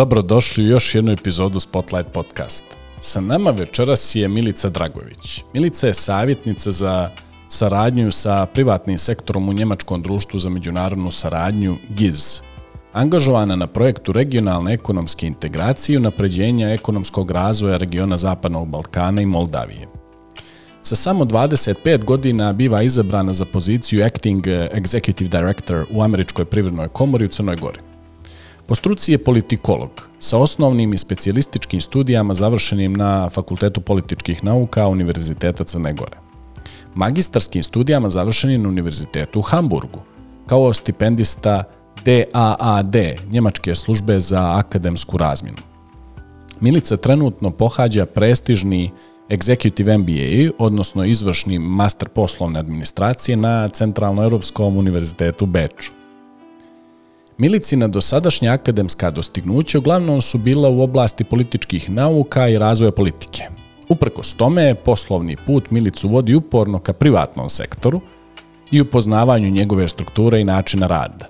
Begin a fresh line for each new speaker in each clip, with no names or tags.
dobrodošli u još jednu epizodu Spotlight Podcast. Sa nama večeras je Milica Dragović. Milica je savjetnica za saradnju sa privatnim sektorom u Njemačkom društvu za međunarodnu saradnju GIZ, angažovana na projektu regionalne ekonomske integracije i unapređenja ekonomskog razvoja regiona Zapadnog Balkana i Moldavije. Sa samo 25 godina biva izabrana za poziciju Acting Executive Director u Američkoj privrednoj komori u Crnoj Gori. Po struci je politikolog sa osnovnim i specijalističkim studijama završenim na Fakultetu političkih nauka Univerziteta Crne Gore. Magistarskim studijama završenim na Univerzitetu u Hamburgu kao stipendista DAAD, Njemačke službe za akademsku razminu. Milica trenutno pohađa prestižni Executive MBA, odnosno izvršni master poslovne administracije na Europskom univerzitetu Beču. Milicina dosadašnja akademska dostignuća uglavnom su bila u oblasti političkih nauka i razvoja politike. Uprkos tome, poslovni put Milicu vodi uporno ka privatnom sektoru i upoznavanju njegove strukture i načina rada.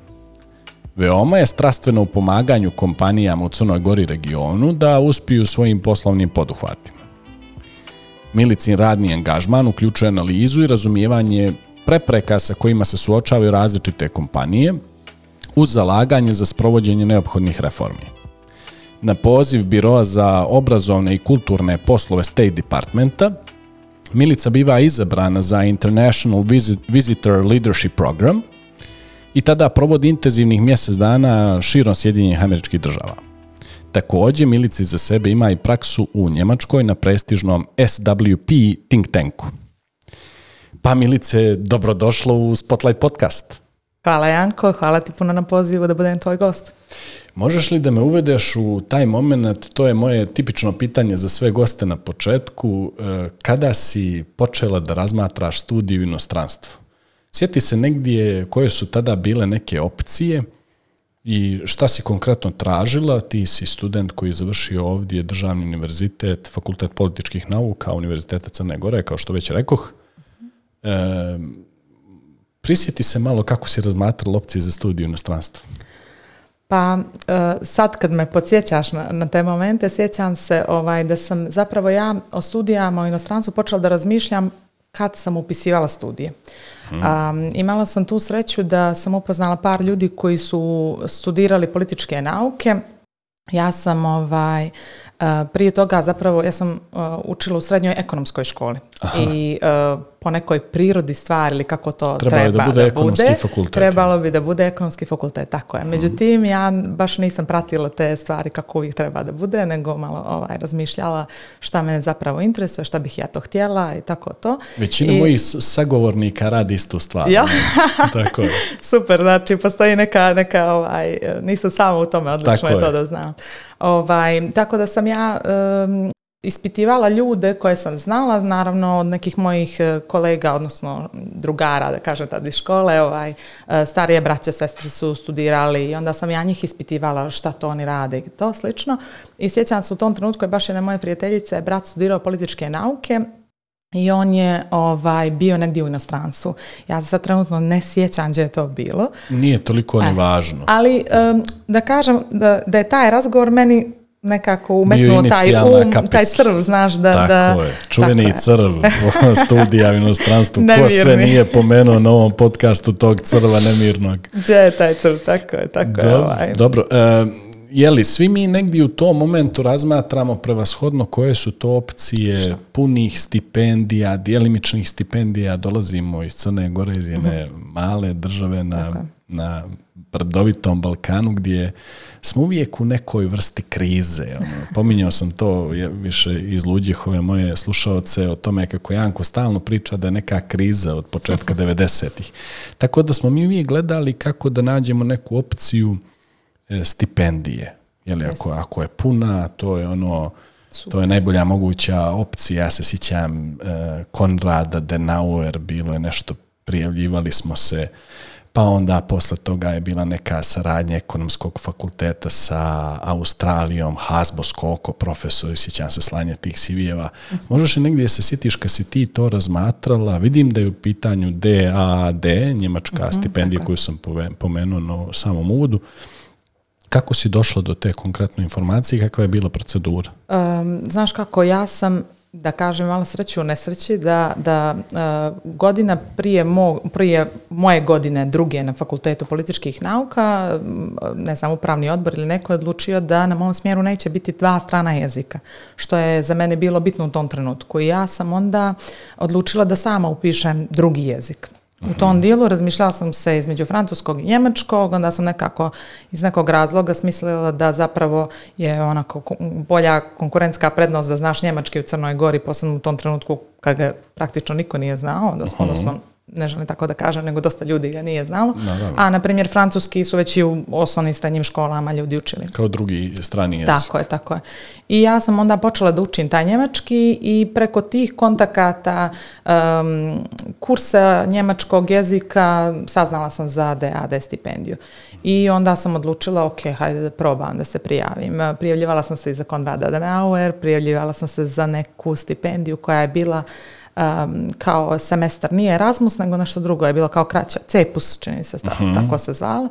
Veoma je strastveno u pomaganju kompanijama u Crnoj Gori regionu da uspiju svojim poslovnim poduhvatima. Milicin radni angažman uključuje analizu i razumijevanje prepreka sa kojima se suočavaju različite kompanije, uz zalaganje za sprovođenje neophodnih reformi. Na poziv Biroa za obrazovne i kulturne poslove State Departmenta, Milica biva izabrana za International Visitor Leadership Program i tada provodi intenzivnih mjesec dana širom Sjedinjenih američkih država. Također, Milici za sebe ima i praksu u Njemačkoj na prestižnom SWP think tanku. Pa Milice, dobrodošlo u Spotlight podcast.
Hvala Janko, hvala ti puno na pozivu da budem tvoj gost.
Možeš li da me uvedeš u taj moment, to je moje tipično pitanje za sve goste na početku, e, kada si počela da razmatraš studiju u inostranstvu? Sjeti se negdje koje su tada bile neke opcije i šta si konkretno tražila, ti si student koji je završio ovdje državni univerzitet, fakultet političkih nauka, univerziteta Crne Gore, kao što već rekoh. E, Prisjeti se malo kako si razmatrala opcije za studiju na inostranstvu.
Pa e, sad kad me podsjećaš na, na te momente, sjećam se ovaj, da sam zapravo ja o studijama u inostranstvu počela da razmišljam kad sam upisivala studije. Mhm. imala sam tu sreću da sam upoznala par ljudi koji su studirali političke nauke. Ja sam ovaj, e, prije toga zapravo, ja sam e, učila u srednjoj ekonomskoj školi i po nekoj prirodi stvari ili kako to Trebalo treba da bude. Da fakultet. Trebalo bi da bude ekonomski fakultet, tako je. Mhm. Međutim, ja baš nisam pratila te stvari kako uvijek treba da bude, nego malo ovaj, razmišljala šta me zapravo interesuje, šta bih ja to htjela i tako to.
Većina mojih sagovornika radi istu stvar.
Ja? tako je. Super, znači postoji neka, neka ovaj, nisam samo u tome, odlično je to da znam. Ovaj, tako da sam ja ispitivala ljude koje sam znala, naravno od nekih mojih e, kolega, odnosno drugara, da kažem tada iz škole, ovaj, e, starije braće, sestre su studirali i onda sam ja njih ispitivala šta to oni rade i to slično. I sjećam se u tom trenutku je baš jedna moje prijateljice, brat studirao političke nauke i on je ovaj, bio negdje u inostranstvu. Ja se sad trenutno ne sjećam gdje je to bilo.
Nije toliko ni e, važno.
Ali da kažem da, da je taj razgovor meni nekako umetnuo taj um, kapis. taj crv, znaš, da... Tako je,
čuveni crv studija u inostranstvu, ko sve nije pomenuo na ovom podcastu tog crva nemirnog.
Gdje je taj crv, tako je, tako je.
Dobro, ovaj. e, je li svi mi negdje u tom momentu razmatramo prevashodno koje su to opcije punih stipendija, dijelimičnih stipendija, dolazimo iz Crne Gore, iz jedne mhm. male države na, na brdovitom Balkanu gdje smo uvijek u nekoj vrsti krize. Ono. Pominjao sam to više iz ove moje slušaoce o tome kako Janko stalno priča da je neka kriza od početka 90-ih. Tako da smo mi uvijek gledali kako da nađemo neku opciju e, stipendije. ako, je puna, to je ono... To je najbolja moguća opcija. Ja se sjećam e, Konrada Denauer, bilo je nešto, prijavljivali smo se pa onda posle toga je bila neka saradnja ekonomskog fakulteta sa Australijom, Hasbo Skoko, profesor, sjećam se slanja tih CV-eva. Možeš li negdje se sjetiš kad si ti to razmatrala, vidim da je u pitanju DAD, njemačka mhm, stipendija koju sam pomenuo na samom uvodu, kako si došla do te konkretne informacije i kakva je bila procedura?
znaš kako, ja sam da kažem malo sreću u nesreći, da, da e, godina prije, mo, prije moje godine druge na fakultetu političkih nauka, ne znam, upravni odbor ili neko je odlučio da na mom smjeru neće biti dva strana jezika, što je za mene bilo bitno u tom trenutku. I ja sam onda odlučila da sama upišem drugi jezik u tom dijelu. Razmišljala sam se između francuskog i njemačkog, onda sam nekako iz nekog razloga smislila da zapravo je onako bolja konkurentska prednost da znaš njemački u Crnoj Gori, posebno u tom trenutku kad ga praktično niko nije znao, odnosno mhm ne želim tako da kažem, nego dosta ljudi ga nije znalo. A, na primjer, francuski su već i u osnovnim srednjim školama ljudi učili.
Kao drugi strani jezik.
Tako je, tako je. I ja sam onda počela da učim taj njemački i preko tih kontakata, um, kursa njemačkog jezika, saznala sam za DAD stipendiju. I onda sam odlučila, ok, hajde da probam da se prijavim. Prijavljivala sam se i za Konrada Adenauer, prijavljivala sam se za neku stipendiju koja je bila kao semestar nije Erasmus, nego nešto drugo je bilo kao kraća, Cepus čini se mhm. tako, se zvala.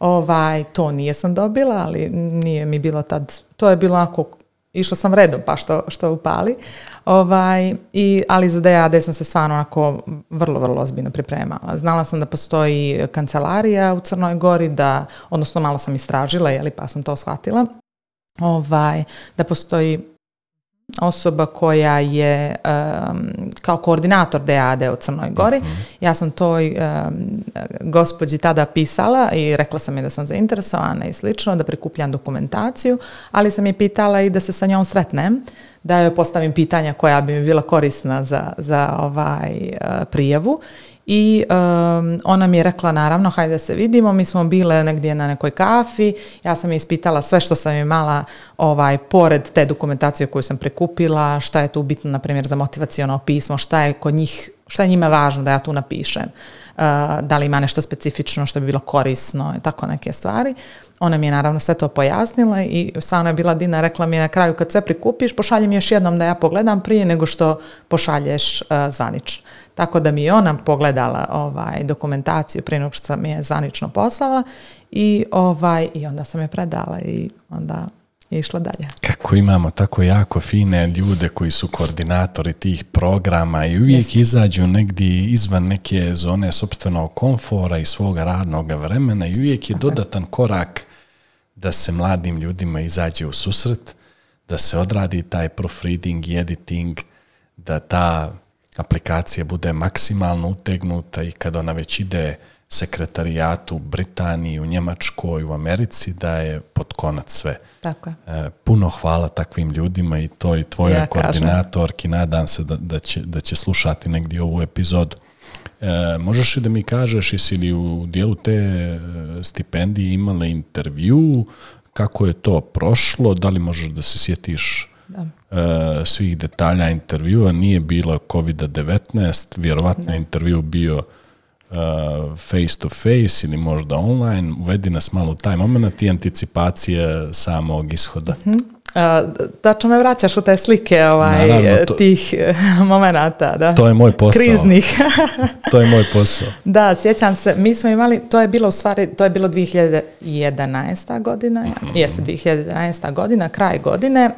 Ovaj, to nije sam dobila, ali nije mi bilo tad, to je bilo onako išla sam redom pa što, što upali. Ovaj, i, ali za DAD sam se stvarno onako vrlo, vrlo ozbiljno pripremala. Znala sam da postoji kancelarija u Crnoj Gori, da, odnosno malo sam istražila, jeli, pa sam to shvatila. Ovaj, da postoji osoba koja je kao koordinator DAD u Crnoj Gori. Mhm. Ja sam toj gospođi tada pisala i rekla sam je da sam zainteresovana i slično, da prikupljam dokumentaciju, ali sam je pitala i da se sa njom sretnem, da joj postavim pitanja koja bi mi bila korisna za, za ovaj uh, prijavu i ona mi je rekla naravno hajde se vidimo, mi smo bile negdje na nekoj kafi, ja sam je ispitala sve što sam imala ovaj, pored te dokumentacije koju sam prekupila, šta je tu bitno na primjer za motivacijono pismo, šta je kod njih, šta je njima važno da ja tu napišem, eh, da li ima nešto specifično što bi bilo korisno i tako neke stvari. Ona mi je naravno sve to pojasnila i stvarno je bila Dina, rekla mi je na kraju kad sve prikupiš pošalji mi još jednom da ja pogledam prije nego što pošalješ uh, eh, zvanič. Tako da mi je ona pogledala ovaj, dokumentaciju prije nego što sam je zvanično poslala i, ovaj, i onda sam je predala i onda je išla dalje.
Kako imamo tako jako fine ljude koji su koordinatori tih programa i uvijek izađu negdje izvan neke zone sobstvenog komfora i svoga radnog vremena i uvijek je dodatan korak da se mladim ljudima izađe u susret, da se odradi taj proofreading i editing, da ta Aplikacija bude maksimalno utegnuta i kada ona već ide sekretarijatu u Britaniji, u Njemačkoj, u Americi, da je pod konac sve. Tako je. E, puno hvala takvim ljudima i to i tvojoj ja koordinatorki. Nadam se da, da, će, da će slušati negdje ovu epizodu. E, možeš li da mi kažeš, jesi li u dijelu te e, stipendije imala intervju, kako je to prošlo, da li možeš da se sjetiš da. E, svih detalja intervjua, nije bilo COVID-19, vjerovatno je intervju bio face to face ili možda online, uvedi nas malo u taj moment i anticipacije samog ishoda. Mhm. E,
da me vraćaš u te slike ovaj, tih e, momenata. Da?
To je moj posao. to je moj posao.
Da, sjećam se, mi smo imali, to je bilo u stvari, to je bilo 2011. godina, mm jeste 2011. godina, kraj godine,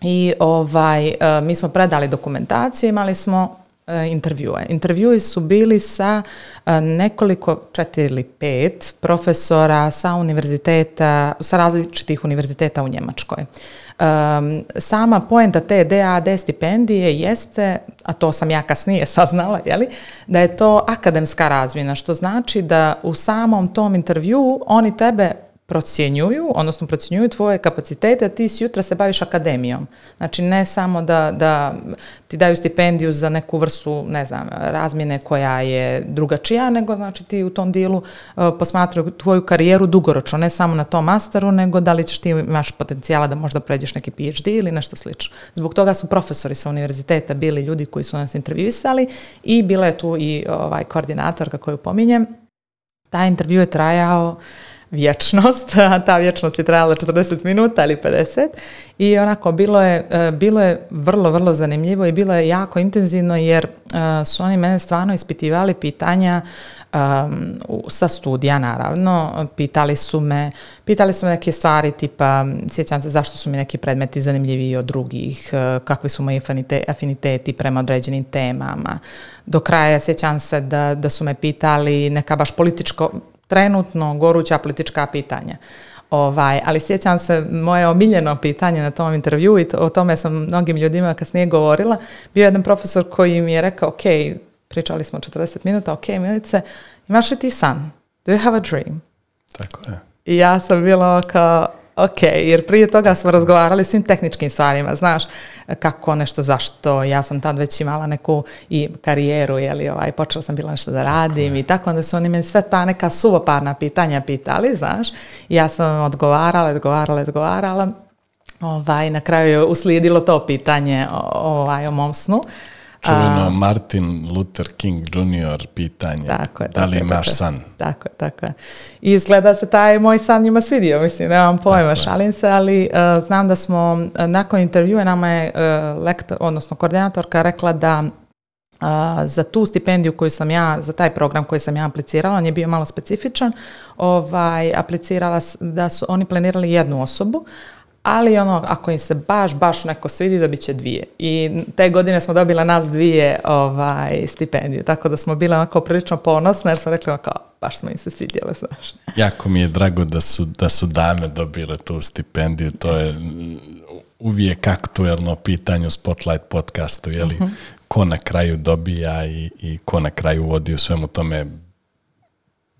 i ovaj, e, mi smo predali dokumentaciju, imali smo e, intervjue. Intervjui su bili sa e, nekoliko, četiri ili pet profesora sa univerziteta, sa različitih univerziteta u Njemačkoj. sama poenta te DAD stipendije jeste, a to sam ja kasnije saznala, jeli, da je to akademska razmjena, što znači da u samom tom intervju oni tebe procjenjuju, odnosno procjenjuju tvoje kapacitete, a ti s jutra se baviš akademijom. Znači ne samo da, da ti daju stipendiju za neku vrstu, ne znam, razmjene koja je drugačija, nego znači ti u tom dilu uh, e, posmatraju tvoju karijeru dugoročno, ne samo na tom masteru, nego da li ćeš ti imaš potencijala da možda pređeš neki PhD ili nešto slično. Zbog toga su profesori sa univerziteta bili ljudi koji su nas intervjuisali i bila je tu i ovaj kako ju pominjem. Taj intervju je trajao vječnost, a ta vječnost je trajala 40 minuta ili 50 i onako bilo je, e, bilo je vrlo, vrlo zanimljivo i bilo je jako intenzivno jer e, su oni mene stvarno ispitivali pitanja e, sa studija naravno, pitali su me, pitali su me neke stvari tipa, sjećam se zašto su mi neki predmeti zanimljiviji od drugih, kakvi su moji afiniteti prema određenim temama. Do kraja sjećam se da, da su me pitali neka baš političko, trenutno goruća politička pitanja. Ovaj, ali sjećam se moje omiljeno pitanje na tom intervju i o tome sam mnogim ljudima kasnije govorila. Bio je jedan profesor koji mi je rekao, ok, pričali smo 40 minuta, ok Milice, imaš li ti san? Do you have a dream? Tako je. I ja sam bila kao, ok, jer prije toga smo razgovarali svim tehničkim stvarima, znaš, kako nešto, zašto, ja sam tad već imala neku i karijeru, jeli, ovaj, počela sam bila nešto da radim i tako, onda su oni meni sve ta neka suvoparna pitanja pitali, znaš, ja sam odgovarala, odgovarala, odgovarala, ovaj, na kraju je uslijedilo to pitanje ovaj, o mom snu,
Čuveno Martin Luther King Jr. pitanje. da li imaš san?
Tako je, tako je. I izgleda se taj moj san njima svidio, mislim, nemam pojma, tako šalim se, ali e, znam da smo uh, nakon intervjua nama je uh, lektor, odnosno koordinatorka rekla da za tu stipendiju koju sam ja, za taj program koji sam ja aplicirala, on je bio malo specifičan, ovaj, aplicirala da su oni planirali jednu osobu, ali ono, ako im se baš, baš neko svidi, dobit će dvije. I te godine smo dobila nas dvije ovaj, stipendije, tako da smo bile onako prilično ponosne, jer smo rekli onako, baš smo im se svidjeli. znaš.
Jako mi je drago da su, da su dame dobile tu stipendiju, to je uvijek aktuelno pitanje u Spotlight podcastu, je mhm. ko na kraju dobija i, i ko na kraju vodi u svemu tome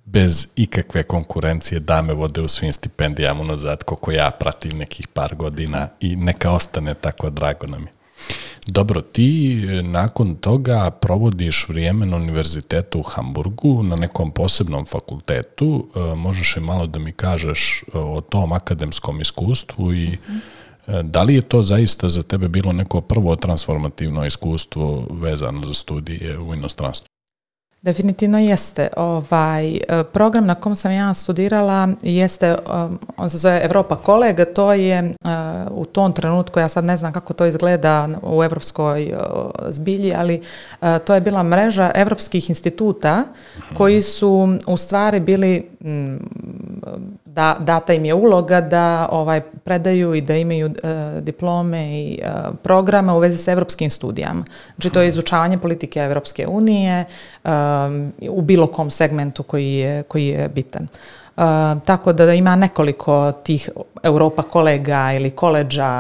bez ikakve konkurencije dame vode u svim stipendijama unazad koliko ja pratim nekih par godina i neka ostane tako drago nam je. Dobro, ti e, nakon toga provodiš vrijeme na univerzitetu u Hamburgu, na nekom posebnom fakultetu. E, možeš i malo da mi kažeš e, o tom akademskom iskustvu i da li je to zaista za tebe bilo neko prvo transformativno iskustvo vezano za studije u inostranstvu?
Definitivno jeste. Ovaj, e, program na kom sam ja studirala jeste, e, on se zove Europa kolega, to je e, u tom trenutku, ja sad ne znam kako to izgleda u europskoj zbilji, ali to je bila mreža europskih instituta mhm. koji su u stvari bili da, data im je uloga da ovaj, predaju i da imaju e, diplome i e, programe u vezi s evropskim studijama. Znači to je mhm. izučavanje politike Evropske unije e, u bilo kom segmentu koji je, koji je bitan. tako da, da ima nekoliko tih Europa kolega ili koleđa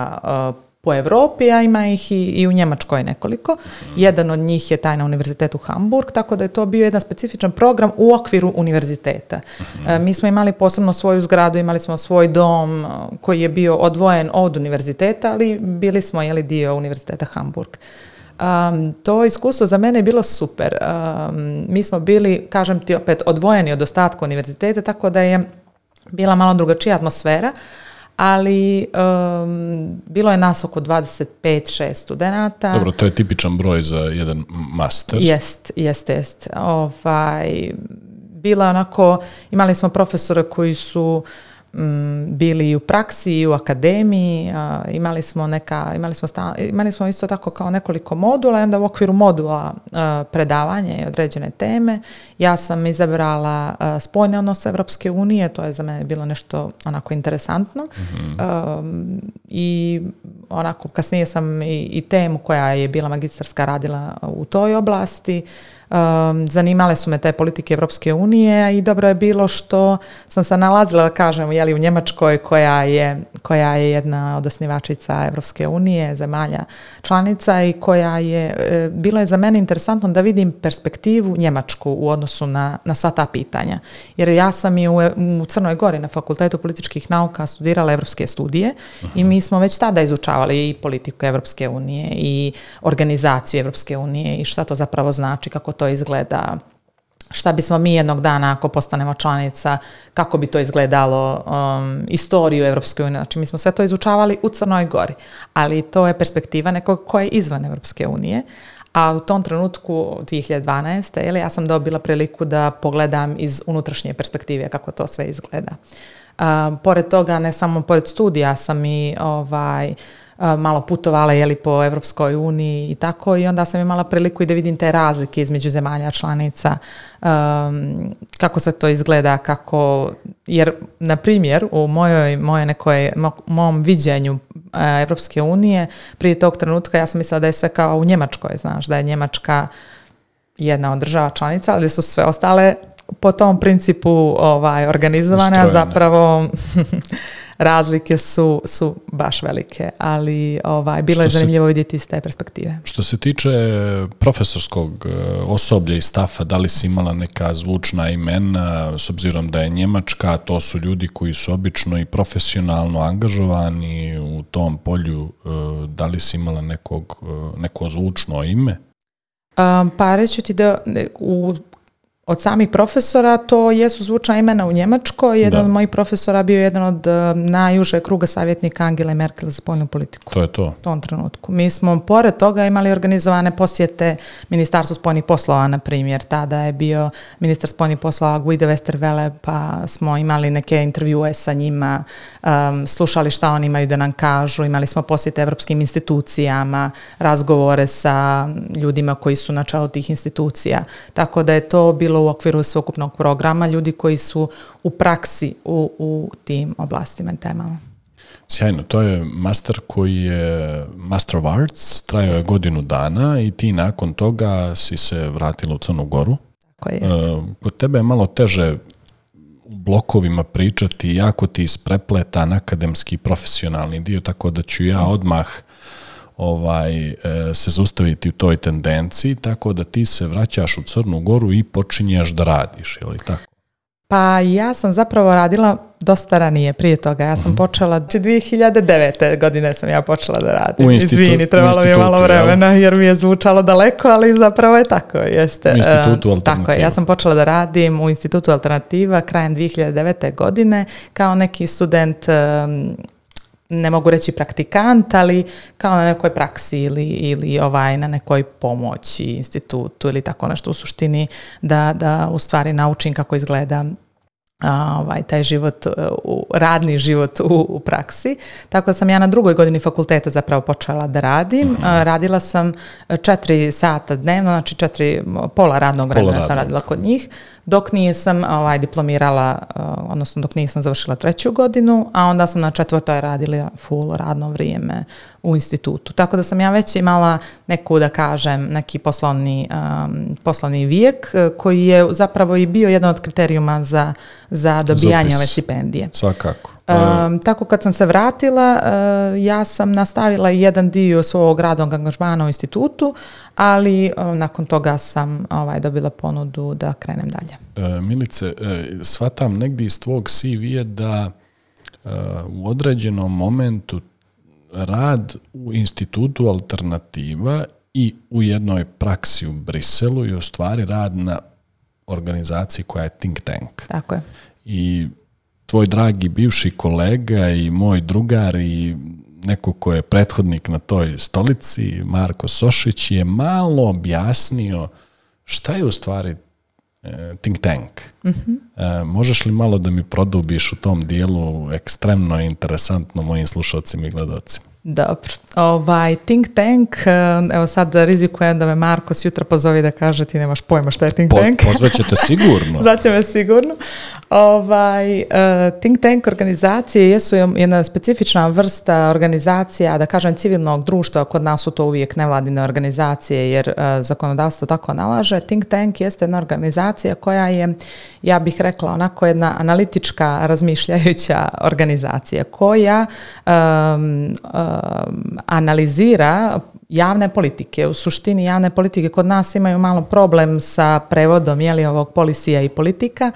po Europi, a ima ih i, u Njemačkoj nekoliko. Jedan od njih je taj na univerzitetu Hamburg, tako da je to bio jedan specifičan program u okviru univerziteta. E, mi smo imali posebno svoju zgradu, imali smo svoj dom e, koji je bio odvojen od univerziteta, ali bili smo jeli dio univerziteta Hamburg. to iskustvo za mene je bilo super. mi smo bili, kažem ti opet, odvojeni od ostatka univerziteta, tako da je bila malo drugačija atmosfera, ali um, bilo je nas oko 25-6 studenta.
Dobro, to je tipičan broj za jedan master.
Jest, jest, jest. Ovaj, bila onako, imali smo profesore koji su Mm, bili i u praksi i u akademiji, imali smo neka, imali smo, imali smo isto tako kao nekoliko modula i onda u okviru modula predavanje i određene teme. Ja sam izabrala spojne odnose Europske unije, to je za mene bilo nešto onako interesantno mhm. i onako kasnije sam i, i temu koja je bila magistarska radila u toj oblasti, Um, zanimale su me te politike Europske unije i dobro je bilo što sam se nalazila, da kažem, li u Njemačkoj koja je, koja je jedna od osnivačica Europske unije, zemalja članica i koja je, e, bilo je za mene interesantno da vidim perspektivu Njemačku u odnosu na, na sva ta pitanja. Jer ja sam i u, Crnoj Gori na Fakultetu političkih nauka studirala europske studije i mi smo već tada izučavali i politiku Europske unije i organizaciju Europske unije i šta to zapravo znači, kako to izgleda šta bismo mi jednog dana ako postanemo članica, kako bi to izgledalo um, istoriju Europske unije. Znači mi smo sve to izučavali u Crnoj Gori, ali to je perspektiva nekog koja je izvan Europske unije. A u tom trenutku, 2012. Ili, ja sam dobila priliku da pogledam iz unutrašnje perspektive kako to sve izgleda. Um, pored toga, ne samo pored studija, sam i ovaj, malo putovala je li po Europskoj uniji i tako i onda sam imala priliku i da vidim te razlike između zemalja članica kako sve to izgleda kako jer na primjer u mojoj moje nekoj mom viđenju Europske unije prije tog trenutka ja sam mislila da je sve kao u Njemačkoj znaš da je Njemačka jedna od država članica ali su sve ostale po tom principu ovaj organizovane a zapravo razlike su, su baš velike, ali ovaj, bilo je zanimljivo vidjeti iz te perspektive.
Što se tiče eh, profesorskog eh, osoblja i stafa, da li si imala neka zvučna imena, s obzirom da je Njemačka, to su ljudi koji su obično i profesionalno angažovani u tom polju, eh, da li si imala nekog, neko zvučno ime?
Um, pa reću ti da u od samih profesora to jesu zvučna imena u Njemačkoj. Jedan da. od mojih profesora bio jedan od e, najuže kruga savjetnika Angele Merkel za spoljnu politiku.
To je to.
U tom trenutku. Mi smo pored toga imali organizovane posjete Ministarstvu spoljnih poslova, na primjer. Tada je bio ministar spoljnih poslova Guido Westervele, pa smo imali neke intervjue sa njima, um, slušali šta oni imaju da nam kažu, imali smo posjete evropskim institucijama, razgovore sa ljudima koji su na čelu tih institucija. Tako da je to bilo bilo u okviru sveukupnog programa ljudi koji su u praksi u, u tim oblastima i temama.
Sjajno, to je master koji je Master of Arts, trajao je godinu dana i ti nakon toga si se vratila u Crnu Goru. Tako je. E, kod tebe je malo teže u blokovima pričati, jako ti isprepletan akademski profesionalni dio, tako da ću ja odmah ovaj, e, se zaustaviti u toj tendenciji, tako da ti se vraćaš u Crnu Goru i počinješ da radiš, je tako?
Pa ja sam zapravo radila dosta ranije prije toga. Ja sam mhm. počela, 2009. Znači, godine sam ja počela da radim. U Izvini, trebalo mi je malo vremena jer mi je zvučalo daleko, ali zapravo je tako. Jeste.
U institutu e, alternativa. Tako je,
ja sam počela da radim u institutu alternativa krajem 2009. godine kao neki student ne mogu reći praktikant, ali kao na nekoj praksi ili, ili ovaj, na nekoj pomoći institutu ili tako nešto u suštini da, da u stvari naučim kako izgleda ovaj, taj život, e, radni život u, u, praksi. Tako da sam ja na drugoj godini fakulteta zapravo počela da radim. Mhm. Radila sam četiri sata dnevno, znači četiri, pola radnog vremena sam radila kod njih, dok nisam ovaj, diplomirala, e, odnosno dok nisam završila treću godinu, a onda sam na četvrtoj radila full radno vrijeme u institutu. Tako da sam ja već imala neku, da kažem, neki poslovni, um, poslovni vijek e, koji je zapravo i bio jedan od kriterijuma za, za dobijanje ove stipendije.
Svakako. E,
tako kad sam se vratila, e, ja sam nastavila jedan dio svog radnog angažmana u institutu, ali nakon toga sam ovaj, dobila ponudu da krenem dalje.
Milice, shvatam negdje iz tvog CV-a da u određenom momentu rad u institutu alternativa i u jednoj praksi u Briselu je u stvari rad na organizaciji koja je think tank.
Tako je.
I tvoj dragi bivši kolega i moj drugar i neko ko je prethodnik na toj stolici, Marko Sošić, je malo objasnio šta je u stvari e, think tank. Mhm. E, možeš li malo da mi produbiš u tom dijelu ekstremno interesantno mojim slušalcima i gledalcima?
Dobro. Ovaj, think tank, eh, evo sad rizikujem da me Marko sutra jutra da kaže ti nemaš pojma što je think tank.
Pozvaće te sigurno.
Zvaće me sigurno. Ovaj, eh, think tank organizacije jesu jedna specifična vrsta organizacija, da kažem civilnog društva, kod nas su to uvijek nevladine organizacije jer eh, zakonodavstvo tako nalaže. Think tank jeste jedna organizacija koja je, ja bih rekla, onako jedna analitička razmišljajuća organizacija koja ehm, Um, analizira javne politike. U suštini javne politike kod nas imaju malo problem sa prevodom jeli, ovog polisija i politika,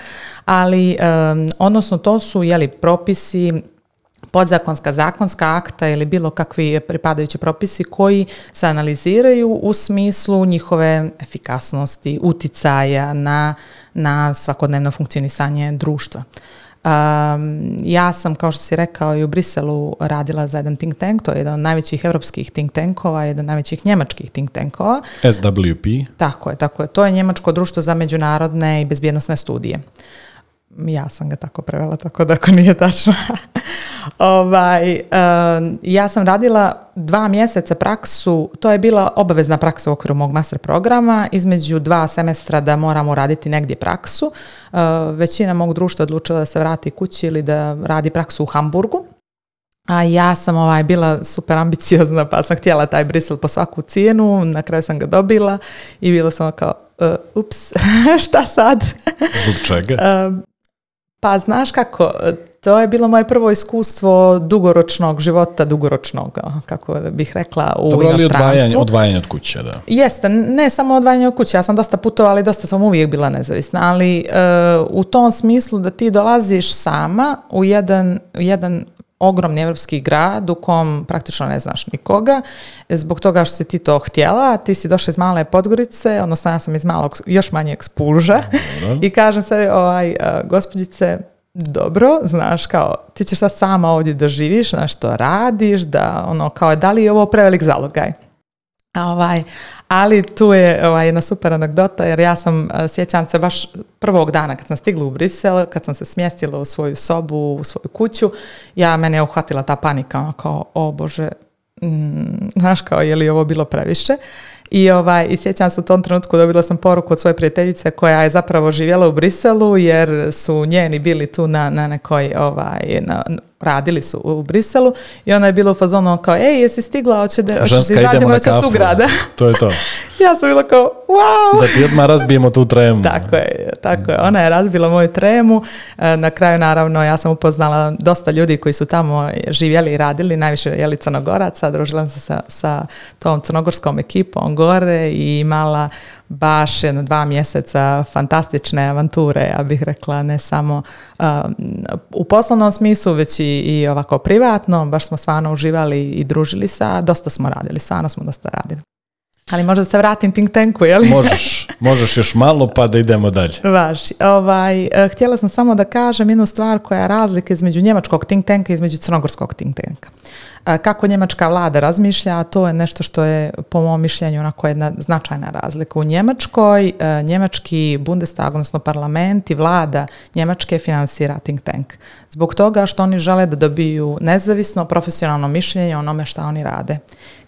ali um, odnosno to su jeli, propisi podzakonska, zakonska akta ili bilo kakvi pripadajući propisi koji se analiziraju u smislu njihove efikasnosti, uticaja na, na svakodnevno funkcionisanje društva ja sam, kao što si rekao, i u Briselu radila za jedan think tank, to je jedan od najvećih europskih think tankova, jedan od najvećih njemačkih think tankova.
SWP.
Tako je, tako je. To je Njemačko društvo za međunarodne i bezbjednostne studije ja sam ga tako prevela, tako da ako nije tačno. ovaj, ja sam radila dva mjeseca praksu, to je bila obavezna praksa u okviru mog master programa, između dva semestra da moramo raditi negdje praksu. većina mog društva odlučila da se vrati kući ili da radi praksu u Hamburgu. A ja sam ovaj, bila super ambiciozna pa sam htjela taj Brisel po svaku cijenu, na kraju sam ga dobila i bila sam kao, e, ups, šta sad?
Zbog čega?
Pa znaš kako, to je bilo moje prvo iskustvo dugoročnog života, dugoročnog, kako bih rekla, u Dobro,
odvajanje, odvajanje od kuće, da.
Jeste, ne samo odvajanje od kuće, ja sam dosta putovala i dosta sam uvijek bila nezavisna, ali e, u tom smislu da ti dolaziš sama u jedan, u jedan ogromni evropski grad u kom praktično ne znaš nikoga zbog toga što si ti to htjela ti si došla iz male Podgorice odnosno ja sam iz malog, još manjeg spuža i kažem se ovaj, e, gospođice dobro, znaš, kao, ti ćeš sad sama ovdje da živiš, znaš, što radiš, da, ono, kao, da li je ovo prevelik zalogaj? Ovaj, ali tu je ovaj, jedna super anegdota jer ja sam, e, sjećam se baš prvog dana kad sam stigla u Brisel, kad sam se smjestila u svoju sobu, u svoju kuću, ja mene je uhvatila ta panika, ono kao, o bože, mm, znaš kao, je li ovo bilo previše? I, ovaj, I sjećam se u tom trenutku dobila sam poruku od svoje prijateljice koja je zapravo živjela u Briselu jer su njeni bili tu na, na nekoj ovaj, na, radili su u Briselu i ona je bila u fazonu ono kao, ej, jesi stigla, hoćeš da,
to je to.
ja sam bila kao, wow! Da
ti odmah razbijemo tu tremu.
tako je, tako je. Ona je razbila moju tremu. E, na kraju, naravno, ja sam upoznala dosta ljudi koji su tamo živjeli i radili, najviše je li Crnogoraca, družila sam se sa tom crnogorskom ekipom gore i imala baš jedno dva mjeseca fantastične avanture, ja bih rekla, ne samo um, u poslovnom smislu, već i, ovako privatno. Baš smo stvarno uživali i družili se, a dosta smo radili, stvarno smo dosta radili. Ali možda se vratim think tanku, jel?
Možeš, možeš još malo pa da idemo dalje.
Vaš, Ovaj, eh, htjela sam samo da kažem jednu stvar koja je razlika između njemačkog think tanka i između crnogorskog think tanka kako njemačka vlada razmišlja, a to je nešto što je po mom mišljenju onako jedna značajna razlika. U Njemačkoj, e, njemački Bundestag, odnosno parlament i vlada Njemačke finansira think tank. Zbog toga što oni žele da dobiju nezavisno profesionalno mišljenje o onome šta oni rade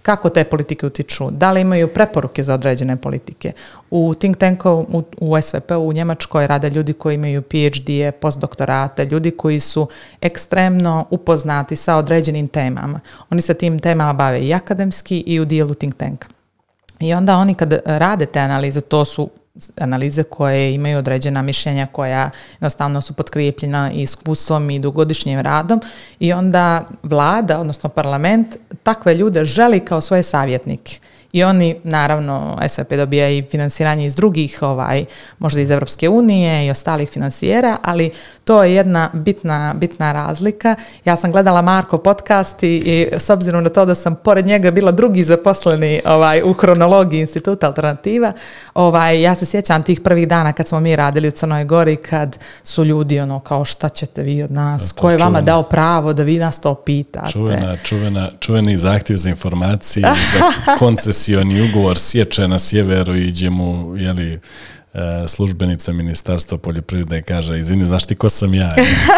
kako te politike utiču, da li imaju preporuke za određene politike. U think tanku, u, u SVP, u Njemačkoj rade ljudi koji imaju PhD-e, postdoktorate, ljudi koji su ekstremno upoznati sa određenim temama. Oni se tim temama bave i akademski i u dijelu think tanka. I onda oni kad rade te analize, to su analize koje imaju određena mišljenja koja jednostavno su potkrijepljena iskustvom i dugodišnjim radom i onda vlada, odnosno parlament, takve ljude želi kao svoje savjetnike i oni naravno SVP dobija i financiranje iz drugih, ovaj, možda iz Europske unije i ostalih financijera, ali to je jedna bitna, bitna razlika. Ja sam gledala Marko podcast i, s obzirom na to da sam pored njega bila drugi zaposleni ovaj, u kronologiji instituta alternativa, ovaj, ja se sjećam tih prvih dana kad smo mi radili u Crnoj Gori, kad su ljudi ono kao šta ćete vi od nas, ko je vama dao pravo da vi nas to pitate.
Čuvena, čuvena, čuveni zahtjev za informacije, za koncesiju koncesioni ugovor sječe na sjeveru i mu, jeli, e, službenica ministarstva poljoprivrede kaže izvini, znaš ti ko sam ja?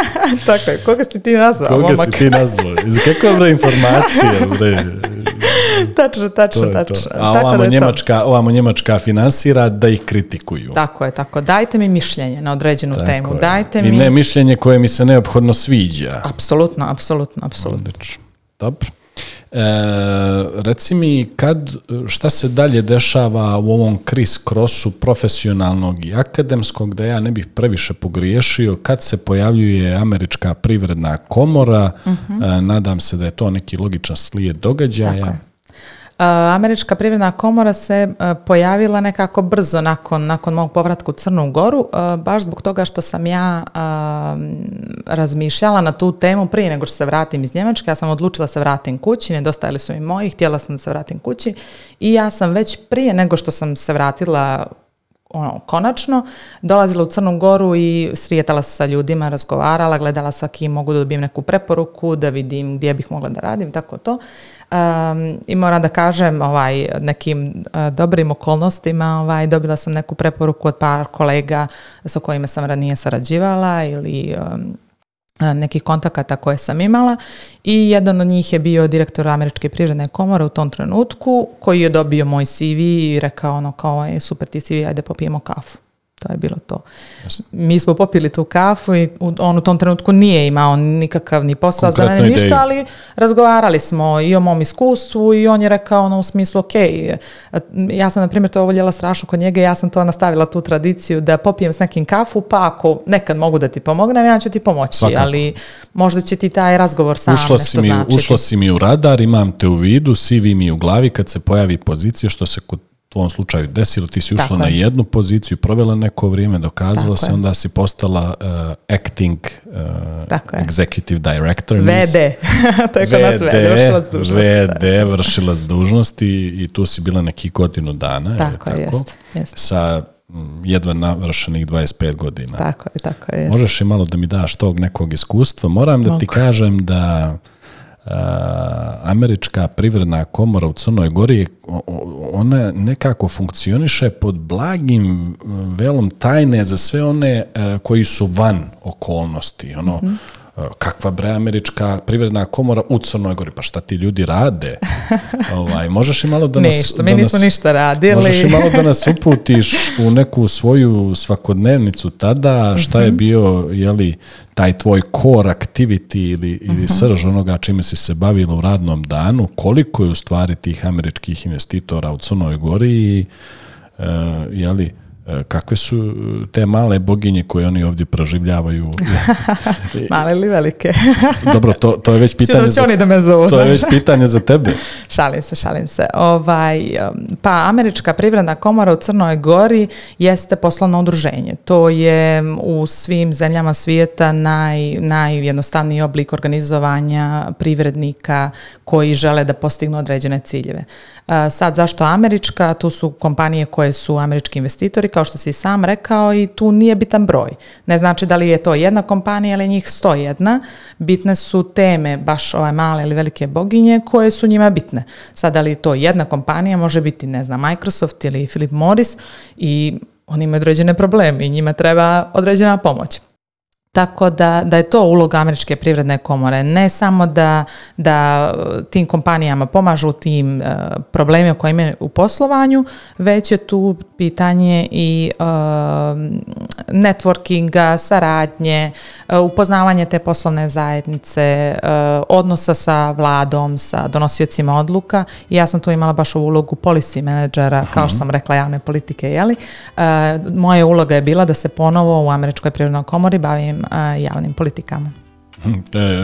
Tako je, koga si ti nazvao?
Koga si ti nazvao? Iz kakve bre informacije?
tačno, tačno, tačno.
A ovamo, Njemačka, to. Njemačka finansira da ih kritikuju.
Tako je, tako. Dajte mi mišljenje na određenu temu. Dajte I mi... ne
mišljenje koje mi se neophodno sviđa.
Apsolutno, apsolutno, apsolutno.
Dobro. E, reci mi, kad, šta se dalje dešava u ovom kris krosu profesionalnog i akademskog, da ja ne bih previše pogriješio, kad se pojavljuje Američka privredna komora, mhm. e, nadam se da je to neki logičan slijed događaja.
Eh, Američka privredna komora se eh, pojavila nekako brzo nakon, nakon mog povratka u Crnu Goru, eh, baš zbog toga što sam ja razmišljala na tu temu prije nego što se vratim iz Njemačke. Ja sam odlučila se vratim kući, nedostajali su mi moji, htjela sam da se vratim kući i ja sam već prije nego što sam se vratila ono, konačno, dolazila u Crnu Goru i srijetala se sa ljudima, razgovarala, gledala sa kim mogu da dobijem neku preporuku, da vidim gdje bih mogla da radim, tako to. Um, I moram da kažem, ovaj, nekim e, dobrim okolnostima ovaj, dobila sam neku preporuku od par kolega sa kojima sam ranije sarađivala ili nekih kontakata koje sam imala i jedan od njih je bio direktor Američke prirodne komore u tom trenutku koji je dobio moj CV i rekao ono kao je super ti CV, ajde popijemo kafu to je bilo to. Mi smo popili tu kafu i on u tom trenutku nije imao nikakav ni posao za mene, ništa, ali razgovarali smo i o mom iskustvu i on je rekao ono u smislu, ok, ja sam na primjer to voljela strašno kod njega i ja sam to nastavila tu tradiciju da popijem s nekim kafu, pa ako nekad mogu da ti pomognem, ja ću ti pomoći, ali možda će ti taj razgovor sam
što nešto si mi, značiti. si mi u radar, imam te u vidu, sivi vi mi u glavi kad se pojavi pozicija što se kod ovom slučaju desilo, ti si ušla na jednu poziciju, provela neko vrijeme, dokazala se, je. onda si postala uh, acting eh, executive director.
VD, to je kod nas
VD, vršilac dužnosti. dužnosti i tu si bila neki godinu dana. Tako, je, tako? Sa mm, jedva navršenih 25 godina.
Tako je, tako je.
Možeš
i
malo da mi daš tog nekog iskustva. Moram da ti kažem da eh, američka privredna komora u Crnoj Gori je ona nekako funkcioniše pod blagim e, velom tajne za sve one e, koji su van okolnosti. Ono, mhm. E, kakva bre američka privredna komora u Crnoj Gori, pa šta ti ljudi rade? Ovaj, možeš i malo da nas...
Ništa, mi nismo ništa radili.
Možeš
i
malo da nas uputiš u neku svoju svakodnevnicu tada, šta je mhm. bio, jeli, taj tvoj core activity ili, ili mhm. srž onoga čime si se bavila u radnom danu, koliko je u stvari tih američkih investitora u Crnoj Gori i, e, E, kakve su e, te male boginje koje oni ovdje proživljavaju?
male ili velike?
Dobro, to, to je već pitanje
za, oni da me
To je već pitanje za tebe.
šalim se, šalim se. Ovaj, pa Američka privredna komora u Crnoj Gori jeste poslovno udruženje. To je u svim zemljama svijeta naj, najjednostavniji oblik organizovanja privrednika koji žele da postignu određene ciljeve. E, sad, zašto Američka? Tu su kompanije koje su američki investitori kao što si sam rekao i tu nije bitan broj. Ne znači da li je to jedna kompanija ili njih sto jedna, bitne su teme baš ove male ili velike boginje koje su njima bitne. Sada li je to jedna kompanija, može biti ne znam Microsoft ili Philip Morris i oni imaju određene probleme i njima treba određena pomoć. Tako da, da je to uloga Američke privredne komore. Ne samo da, da e, tim kompanijama pomažu tim e, problemima koje imaju u poslovanju, već je tu pitanje i uh, networkinga, saradnje, upoznavanje te poslovne zajednice, odnosa sa vladom, sa donosiocima odluka. I ja sam tu imala baš ulogu policy menadžera, kao što mhm. sam rekla, javne politike. Jeli? Moja uloga je bila da se ponovo u Američkoj privrednoj komori bavim Eh, javnim politikama. Hm,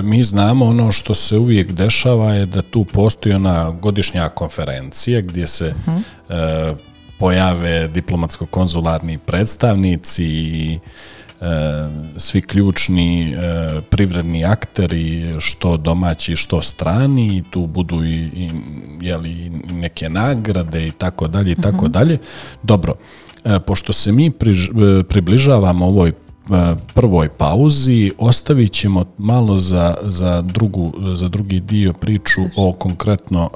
mi znamo ono što se uvijek dešava je da tu postoji ona godišnja konferencija gdje se mhm. eh, pojave diplomatsko-konzularni predstavnici i eh, svi ključni privredni akteri što domaći što strani i tu budu i, neke nagrade i tako dalje i tako mhm. dalje. Dobro, pošto se mi približavamo ovoj prvoj pauzi, ostavit ćemo malo za, za, drugu, za drugi dio priču o konkretno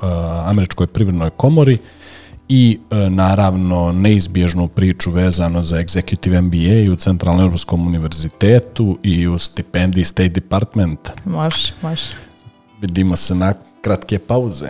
Američkoj privrednoj komori i naravno neizbježnu priču vezano za Executive MBA u Centralnom Europskom univerzitetu i u stipendiji State Department.
Može, može.
Vidimo se na kratke pauze.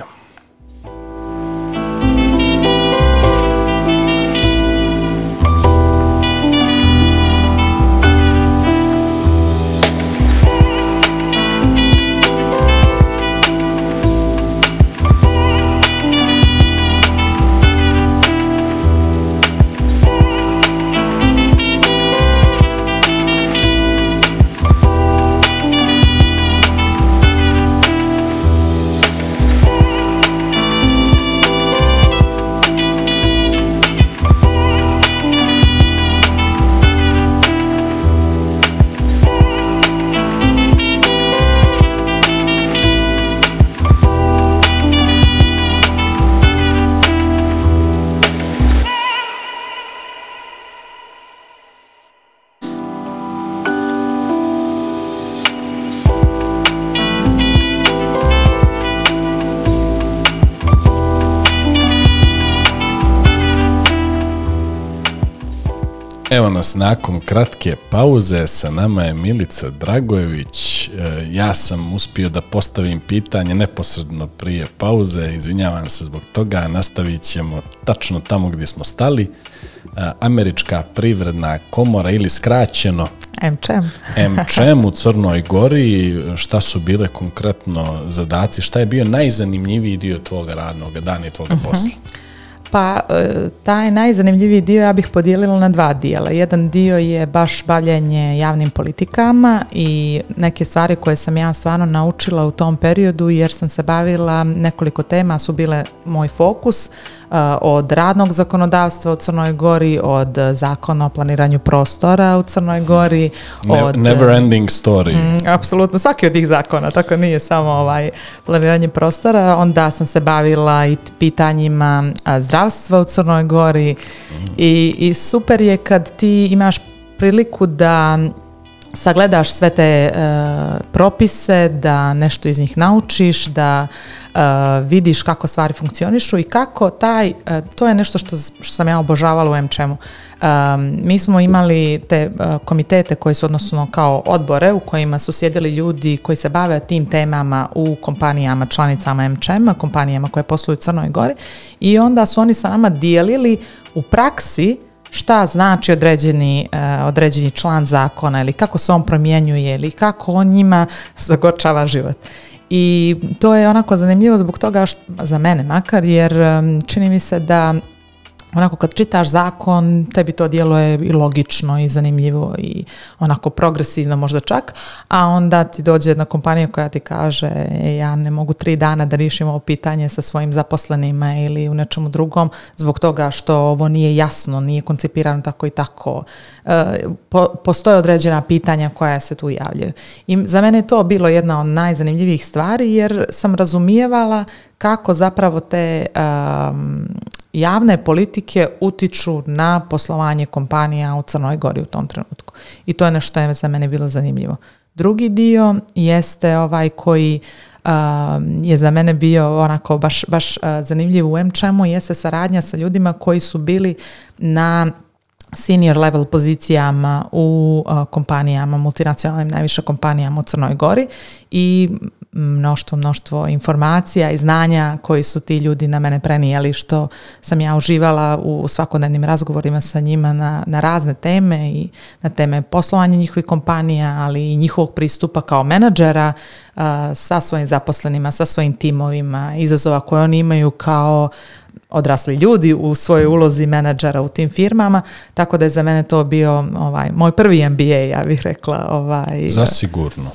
vas nakon kratke pauze. Sa nama je Milica Dragojević. E, ja sam uspio da postavim pitanje neposredno prije pauze. Izvinjavam se zbog toga. Nastavit ćemo tačno tamo gdje smo stali. E, Američka privredna komora ili skraćeno MČM. u Crnoj Gori, šta su bile konkretno zadaci, šta je bio najzanimljiviji dio tvoga radnog dana i tvoga mhm. posla?
Pa e, taj najzanimljiviji dio ja bih podijelila na dva dijela. Jedan dio je baš bavljanje javnim politikama i neke stvari koje sam ja stvarno naučila u tom periodu jer sam se bavila nekoliko tema su bile moj fokus e, od radnog zakonodavstva u Crnoj Gori, od zakona o planiranju prostora u Crnoj Gori,
od...
E,
never ending story. Absolutno,
mm, apsolutno, svaki od tih zakona, tako nije samo ovaj planiranje prostora. Onda sam se bavila i pitanjima zdravstva zdravstva u Crnoj Gori I, i super je kad ti imaš priliku da sagledaš sve te e, propise, da nešto iz njih naučiš, da e, vidiš kako stvari funkcionišu i kako taj, e, to je nešto što, sam ja obožavala u MČM-u. mi smo imali te komitete koji su odnosno kao odbore u kojima su sjedili ljudi koji se bave tim temama u kompanijama, članicama MČM-a, kompanijama koje posluju u Crnoj Gori i onda su oni sa nama dijelili u praksi šta znači određeni, e, određeni član zakona ili kako se on promjenjuje ili kako on njima zagorčava život. I to je onako zanimljivo zbog toga što, za mene makar jer čini mi se da onako kad čitaš zakon, tebi to djeluje i logično i zanimljivo i onako progresivno možda čak, a onda ti dođe jedna kompanija koja ti kaže e, ja ne mogu tri dana da rišim ovo pitanje sa svojim zaposlenima ili u nečemu drugom zbog toga što ovo nije jasno, nije koncipirano tako i tako. E, postoje određena pitanja koja se tu javljaju. I za mene je to bilo jedna od najzanimljivijih stvari jer sam razumijevala kako zapravo te javne politike utiču na poslovanje kompanija u Crnoj Gori u tom trenutku. I to je nešto što je za mene bilo zanimljivo. Drugi dio jeste ovaj koji um, je za mene bio onako baš, baš uh, zanimljiv u MČM-u jeste saradnja sa ljudima koji su bili na senior level pozicijama u uh, kompanijama, multinacionalnim najviše kompanijama u Crnoj Gori i mnoštvo, mnoštvo informacija i znanja koji su ti ljudi na mene prenijeli što sam ja uživala u svakodnevnim razgovorima sa njima na, na razne teme i na teme poslovanja njihovih kompanija, ali i njihovog pristupa kao menadžera sa svojim zaposlenima, sa svojim timovima, izazova koje oni imaju kao odrasli ljudi u svojoj ulozi menadžera u tim firmama, tako da je za mene to bio ovaj, moj prvi MBA, ja bih rekla. Ovaj,
Zasigurno.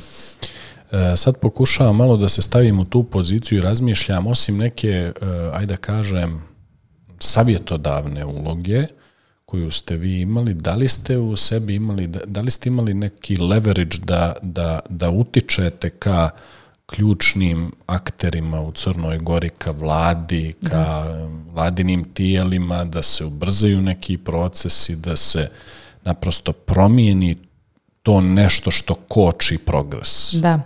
E, sad pokušavam malo da se stavim u tu poziciju i razmišljam, osim neke, e, ajde da kažem, savjetodavne uloge koju ste vi imali, da li ste u sebi imali, da li ste imali neki leverage da, da, da utičete ka ključnim akterima u Crnoj Gori, ka vladi, ka vladinim tijelima, da se ubrzaju neki procesi, da se naprosto promijeni to nešto što koči progres.
Da.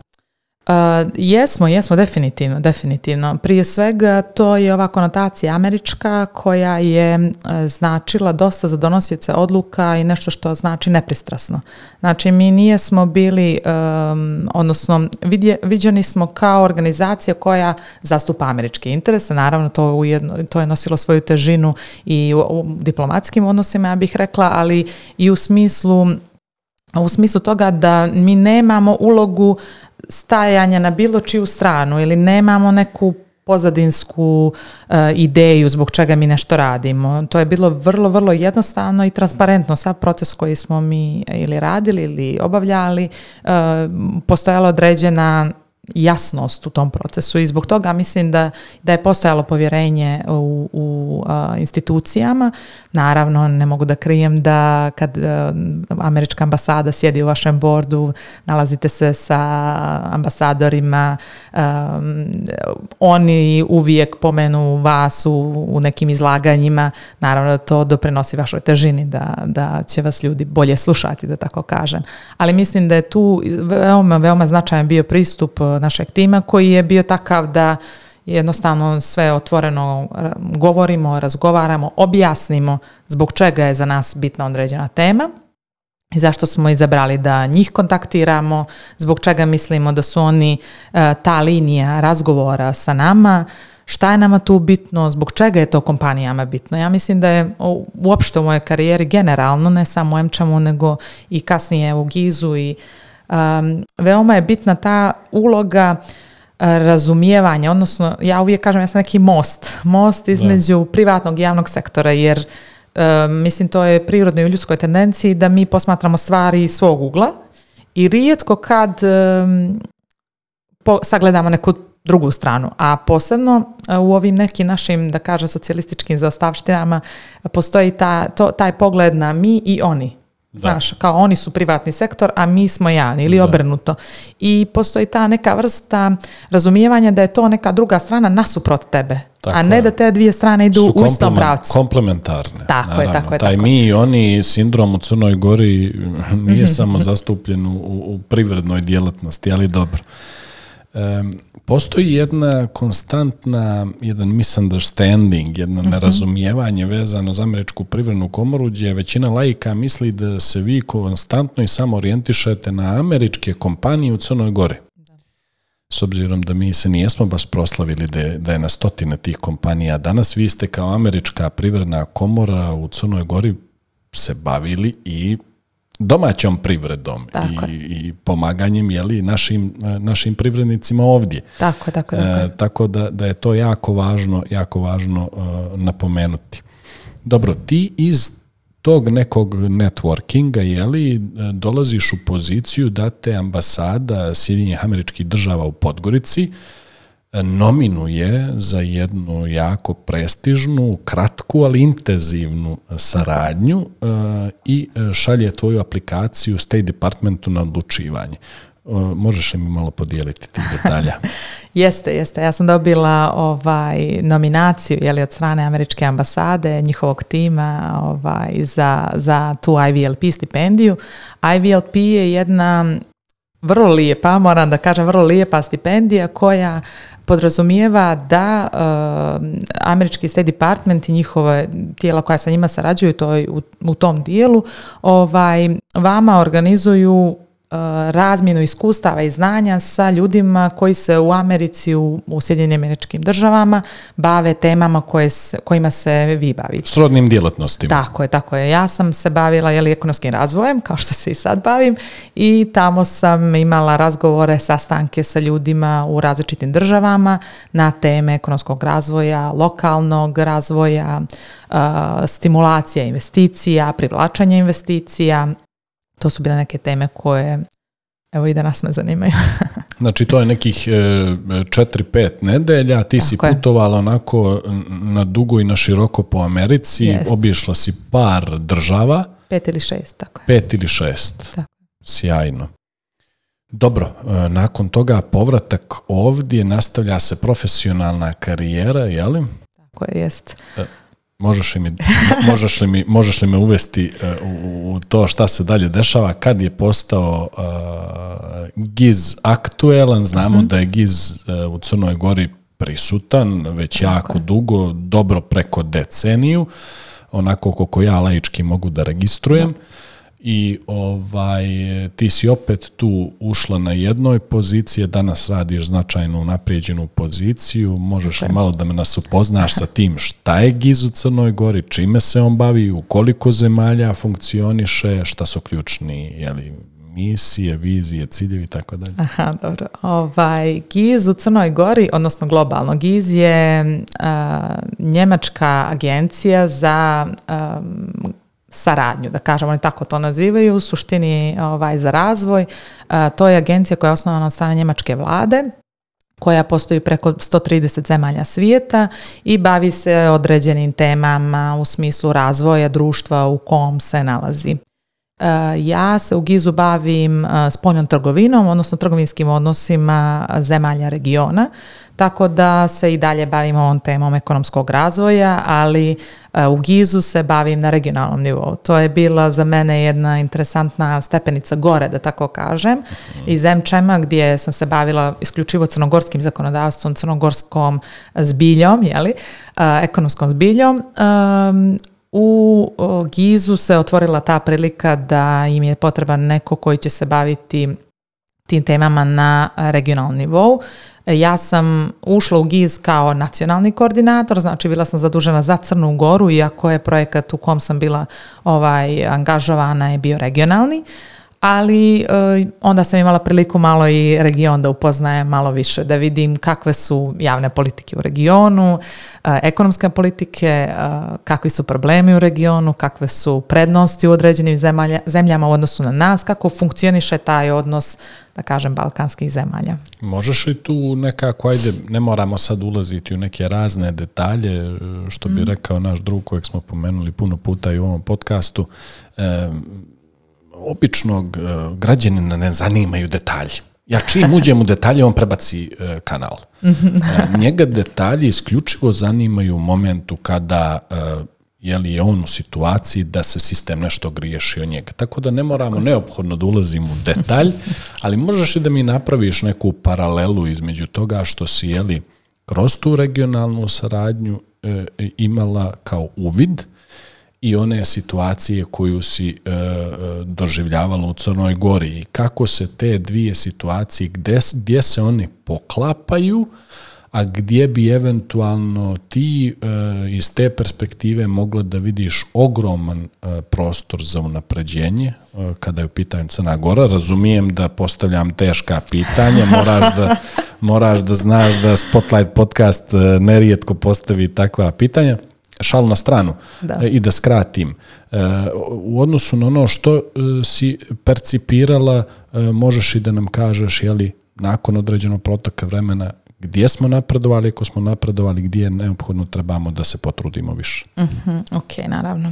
Uh, jesmo, jesmo, definitivno, definitivno. Prije svega to je ova konotacija američka koja je e, značila dosta za donosioce odluka i nešto što znači nepristrasno. Znači mi nijesmo bili, e, odnosno vidje, viđeni smo kao organizacija koja zastupa američke interese, naravno to, to je nosilo svoju težinu i u, u diplomatskim odnosima ja bih rekla, ali i u smislu u smislu toga da mi nemamo ulogu stajanja na bilo čiju stranu ili nemamo neku pozadinsku e, ideju zbog čega mi nešto radimo. To je bilo vrlo, vrlo jednostavno i transparentno. Sav proces koji smo mi ili radili ili obavljali, uh, postojala određena jasnost u tom procesu i zbog toga mislim da, da je postojalo povjerenje u, u uh, institucijama. Naravno, ne mogu da krijem da kad uh, američka ambasada sjedi u vašem bordu, nalazite se sa ambasadorima, um, oni uvijek pomenu vas u, nekim izlaganjima, naravno da to doprinosi vašoj težini, da, da će vas ljudi bolje slušati, da tako kažem. Ali mislim da je tu veoma, veoma značajan bio pristup uh, našeg tima koji je bio takav da jednostavno sve otvoreno govorimo, razgovaramo, objasnimo zbog čega je za nas bitna određena tema i zašto smo izabrali da njih kontaktiramo, zbog čega mislimo da su oni e, ta linija razgovora sa nama, šta je nama tu bitno, zbog čega je to kompanijama bitno. Ja mislim da je uopšte u mojoj karijeri generalno, ne samo u Emčamu, nego i kasnije u Gizu i um, veoma je bitna ta uloga e, razumijevanja, odnosno ja uvijek kažem ja sam neki most, most između privatnog i javnog sektora jer e, mislim to je prirodno i u ljudskoj tendenciji da mi posmatramo stvari iz svog ugla i rijetko kad e, sagledamo neku drugu stranu, a posebno u ovim nekim našim, da kažem, socijalističkim zaostavštinama postoji ta, to, taj pogled na mi i oni. Znaš, kao oni su privatni sektor, a mi smo javni ili obrnuto. I postoji ta neka vrsta razumijevanja da je to neka druga strana nasuprot tebe. a ne da te dvije strane idu u istom pravcu.
komplementarne. Tako naravno. je, tako je. Taj mi i oni sindrom u Crnoj Gori nije mhm. samo zastupljen u, u privrednoj djelatnosti, ali dobro. Um, postoji jedna konstantna, jedan misunderstanding, jedno uh nerazumijevanje vezano za Američku privrednu komoru gdje većina laika misli da se vi konstantno i samo orijentišete na američke kompanije u Crnoj Gori. S obzirom da mi se nijesmo baš proslavili da je, da je na stotine tih kompanija danas, vi ste kao Američka privredna komora u Crnoj Gori se bavili i domaćom privredom i, i pomaganjem li našim, našim privrednicima ovdje.
Tako, tako, tako. E,
tako da, da je to jako važno, jako važno e, napomenuti. Dobro, ti iz tog nekog networkinga li e, dolaziš u poziciju da te ambasada Sjedinjenih američkih država u Podgorici nominuje za jednu jako prestižnu, kratku, ali intenzivnu saradnju eh, i šalje tvoju aplikaciju State Departmentu na odlučivanje. Eh, možeš li mi malo podijeliti tih detalja?
jeste, jeste. Ja sam dobila ovaj nominaciju jeli, od strane američke ambasade, njihovog tima ovaj, za, za tu IVLP stipendiju. IVLP je jedna vrlo lijepa, moram da kažem, vrlo lijepa stipendija koja podrazumijeva da eh, američki State Department i njihova tijela koja sa njima sarađuju u, u tom dijelu ovaj, vama organizuju E, razmjenu iskustava i znanja sa ljudima koji se u Americi, u, u američkim državama bave temama koje kojima se vi bavite.
Srodnim djelatnostima.
Tako je, tako je. Ja sam se bavila jeli, ekonomskim razvojem, kao što se i sad bavim, i tamo sam imala razgovore, sastanke sa ljudima u različitim državama na teme ekonomskog razvoja, lokalnog razvoja, e, stimulacija investicija, privlačenje investicija, to su bile neke teme koje evo i danas me zanimaju.
znači to je nekih 4-5 e, nedelja, ti si putovala onako na dugo i na široko po Americi, Jest. si par država.
Pet ili šest, tako je.
Pet ili šest. Tako. Sjajno. Dobro, e, nakon toga povratak ovdje nastavlja se profesionalna karijera, je li?
Tako je, jest. E,
Možeš li, mi, možeš, li mi, možeš li me uvesti e, u, to šta se dalje dešava, kad je postao e, Giz aktuelan, znamo mhm. da je Giz e, u Crnoj Gori prisutan već jako dugo, dobro preko deceniju, onako koliko ja laički mogu da registrujem i ovaj, ti si opet tu ušla na jednoj pozicije, danas radiš značajnu naprijeđenu poziciju, možeš malo da me nas upoznaš sa tim šta je GIZ u Crnoj Gori, čime se on bavi, u koliko zemalja funkcioniše, šta su ključni jeli, misije, vizije, ciljevi i tako dalje.
Aha, dobro. Ovaj, GIZ u Crnoj Gori, odnosno globalno, GIZ je njemačka agencija za saradnju, da kažem, oni tako to nazivaju, u suštini ovaj, za razvoj. E, to je agencija koja je osnovana od strane njemačke vlade, koja postoji preko 130 zemalja svijeta i bavi se određenim temama u smislu razvoja društva u kom se nalazi. Eh, ja se u Gizu bavim eh, spoljnom trgovinom, odnosno trgovinskim odnosima zemalja regiona, tako da se i dalje bavim ovom temom ekonomskog razvoja, ali eh, u Gizu se bavim na regionalnom nivou. To je bila za mene jedna interesantna stepenica gore, da tako kažem, mhm. iz zemčema gdje sam se bavila isključivo crnogorskim zakonodavstvom, crnogorskom zbiljom, jeli, ekonomskom zbiljom, u Gizu se otvorila ta prilika da im je potreban neko koji će se baviti tim temama na regionalnom nivou. Ja sam ušla u GIZ kao nacionalni koordinator, znači bila sam zadužena za Crnu Goru, iako je projekat u kom sam bila ovaj, angažovana je bio regionalni ali e, onda sam imala priliku malo i region da upoznaje malo više, da vidim kakve su javne politike u regionu, e, ekonomske politike, e, kakvi su problemi u regionu, kakve su prednosti u određenim zemljama u odnosu na nas, kako funkcioniše taj odnos da kažem, balkanskih zemalja.
Možeš li tu nekako, ajde, ne moramo sad ulaziti u neke razne detalje, što bi mm. rekao naš drug kojeg smo pomenuli puno puta i u ovom podcastu, običnog e, građanina ne zanimaju detalji. Ja čim uđem u detalje, on prebaci e, kanal. E, njega detalji isključivo zanimaju u momentu kada je li je on u situaciji da se sistem nešto griješi o njega. Tako da ne moramo neophodno da ulazim u detalj, ali možeš i da mi napraviš neku paralelu između toga što si je li kroz tu regionalnu saradnju imala kao uvid i one situacije koju si e, e, doživljavala u Crnoj Gori i kako se te dvije situacije, gde, gdje se oni poklapaju, a gdje bi eventualno ti e, iz te perspektive mogla da vidiš ogroman e, prostor za unapređenje kada je u pitanju Crna Gora. Razumijem da postavljam teška pitanja, moraš da, moraš da znaš da Spotlight podcast nerijetko postavi takva pitanja. Šal na stranu e, i da skratim. E, u odnosu na ono što e, si percipirala, možeš i da nam kažeš, je li nakon određenog protoka vremena, gdje smo napredovali, ako smo napredovali, gdje je neophodno trebamo da se potrudimo više.
Mhm, ok, naravno.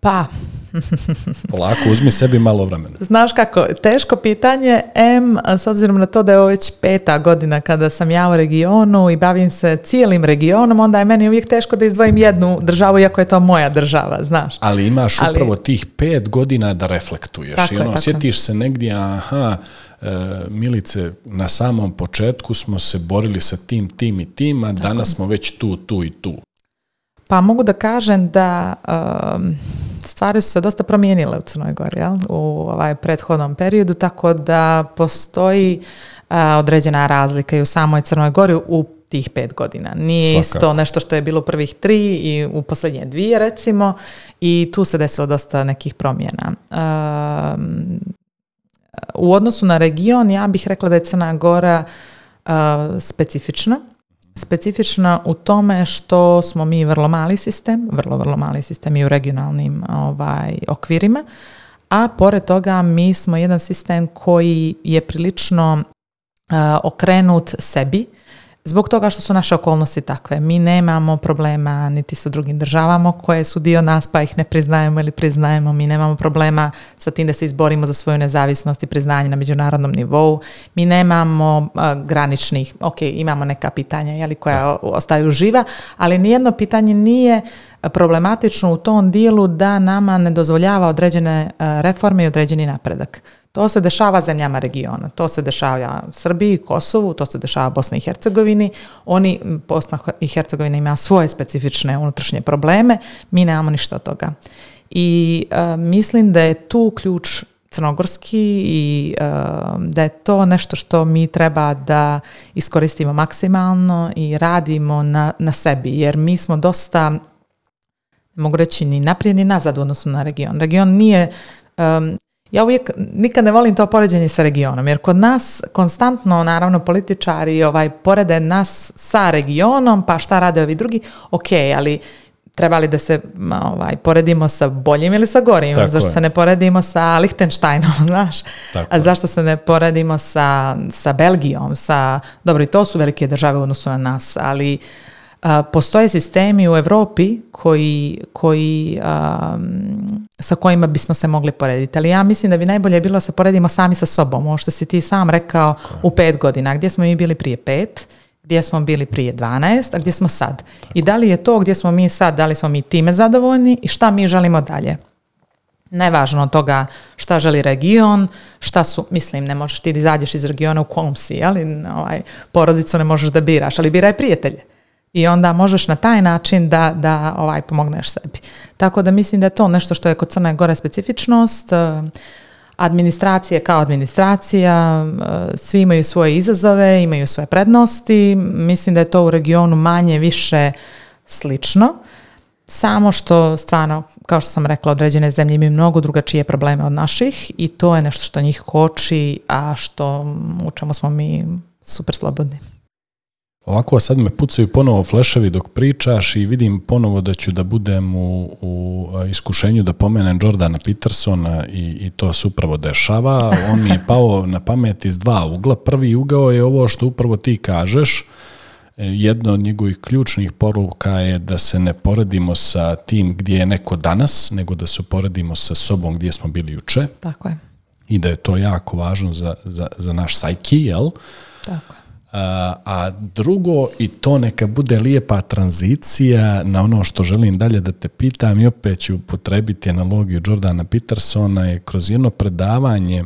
Pa...
Lako, uzmi sebi malo vremena.
Znaš kako, teško pitanje, M, s obzirom na to da je ovo već peta godina kada sam ja u regionu i bavim se cijelim regionom, onda je meni uvijek teško da izdvojim jednu državu, iako je to moja država, znaš.
Ali imaš Ali... upravo tih pet godina da reflektuješ. Tako I ono, Sjetiš se negdje, aha, e, Milice, na samom početku smo se borili sa tim, tim i tim, a danas smo već tu, tu i tu.
Pa mogu da kažem da stvari su se dosta promijenile u Crnoj Gori jel? u ovaj prethodnom periodu, tako da postoji određena razlika i u samoj Crnoj Gori u tih pet godina. Nije isto nešto što je bilo prvih tri i u posljednje dvije recimo i tu se desilo dosta nekih promjena. u odnosu na region ja bih rekla da je Crna Gora specifična specifična u tome što smo mi vrlo mali sistem, vrlo, vrlo mali sistem i u regionalnim ovaj, okvirima, a pored toga mi smo jedan sistem koji je prilično eh, okrenut sebi, zbog toga što su naše okolnosti takve. Mi nemamo problema niti sa drugim državama koje su dio nas pa ih ne priznajemo ili priznajemo. Mi nemamo problema sa tim da se izborimo za svoju nezavisnost i priznanje na međunarodnom nivou. Mi nemamo graničnih, ok, imamo neka pitanja jeli, koja ostaju živa, ali nijedno pitanje nije problematično u tom dijelu da nama ne dozvoljava određene reforme i određeni napredak. To se dešava zemljama regiona. To se dešava Srbiji, Kosovu, to se dešava Bosni i Hercegovini. Oni, Bosna i Hercegovina ima svoje specifične unutrašnje probleme, mi nemamo ništa od toga. I e, mislim da je tu ključ crnogorski i e, da je to nešto što mi treba da iskoristimo maksimalno i radimo na, na sebi, jer mi smo dosta mogu reći ni naprijed ni nazad u odnosu na region. Region nije e, ja uvijek nikad ne volim to poređenje sa regionom, jer kod nas konstantno, naravno, političari ovaj, porede nas sa regionom, pa šta rade ovi drugi, ok, ali trebali da se ovaj, poredimo sa boljim ili sa gorim? zašto se ne poredimo sa Lichtensteinom, znaš? A zašto se ne poredimo sa, sa Belgijom? Sa, dobro, i to su velike države u odnosu na nas, ali postoje sistemi u Europi koji, koji sa kojima bismo se mogli porediti. Ali ja mislim da bi najbolje bilo da se poredimo sami sa sobom, ovo što si ti sam rekao u pet godina, gdje smo mi bili prije pet, gdje smo bili prije 12, a gdje smo sad. I da li je to gdje smo mi sad, da li smo mi time zadovoljni i šta mi želimo dalje. Nevažno od toga šta želi region, šta su, mislim, ne možeš ti da izađeš iz regiona u kom si, ali ovaj, porodicu ne možeš da biraš, ali biraj prijatelje i onda možeš na taj način da, da ovaj, pomogneš sebi. Tako da mislim da je to nešto što je kod Crne Gore specifičnost, eh, administracije kao administracija, eh, svi imaju svoje izazove, imaju svoje prednosti, mislim da je to u regionu manje više slično, samo što stvarno, kao što sam rekla, određene zemlje imaju mnogo drugačije probleme od naših i to je nešto što njih koči, a što u čemu smo mi super slobodni.
Ovako sad me pucaju ponovo fleševi dok pričaš i vidim ponovo da ću da budem u, u e, iskušenju da pomenem Jordana Petersona i, i to se upravo dešava. On mi je pao na pamet iz dva ugla. Prvi ugao je ovo što upravo ti kažeš. E, Jedna od njegovih ključnih poruka je da se ne poredimo sa tim gdje je neko danas, nego da se poredimo sa sobom gdje smo bili juče.
Tako je.
I da je to jako važno za, za, za naš sajki, jel? Tako je a drugo i to neka bude lijepa tranzicija na ono što želim dalje da te pitam i opet ću potrebiti analogiju Jordana Petersona je kroz jedno predavanje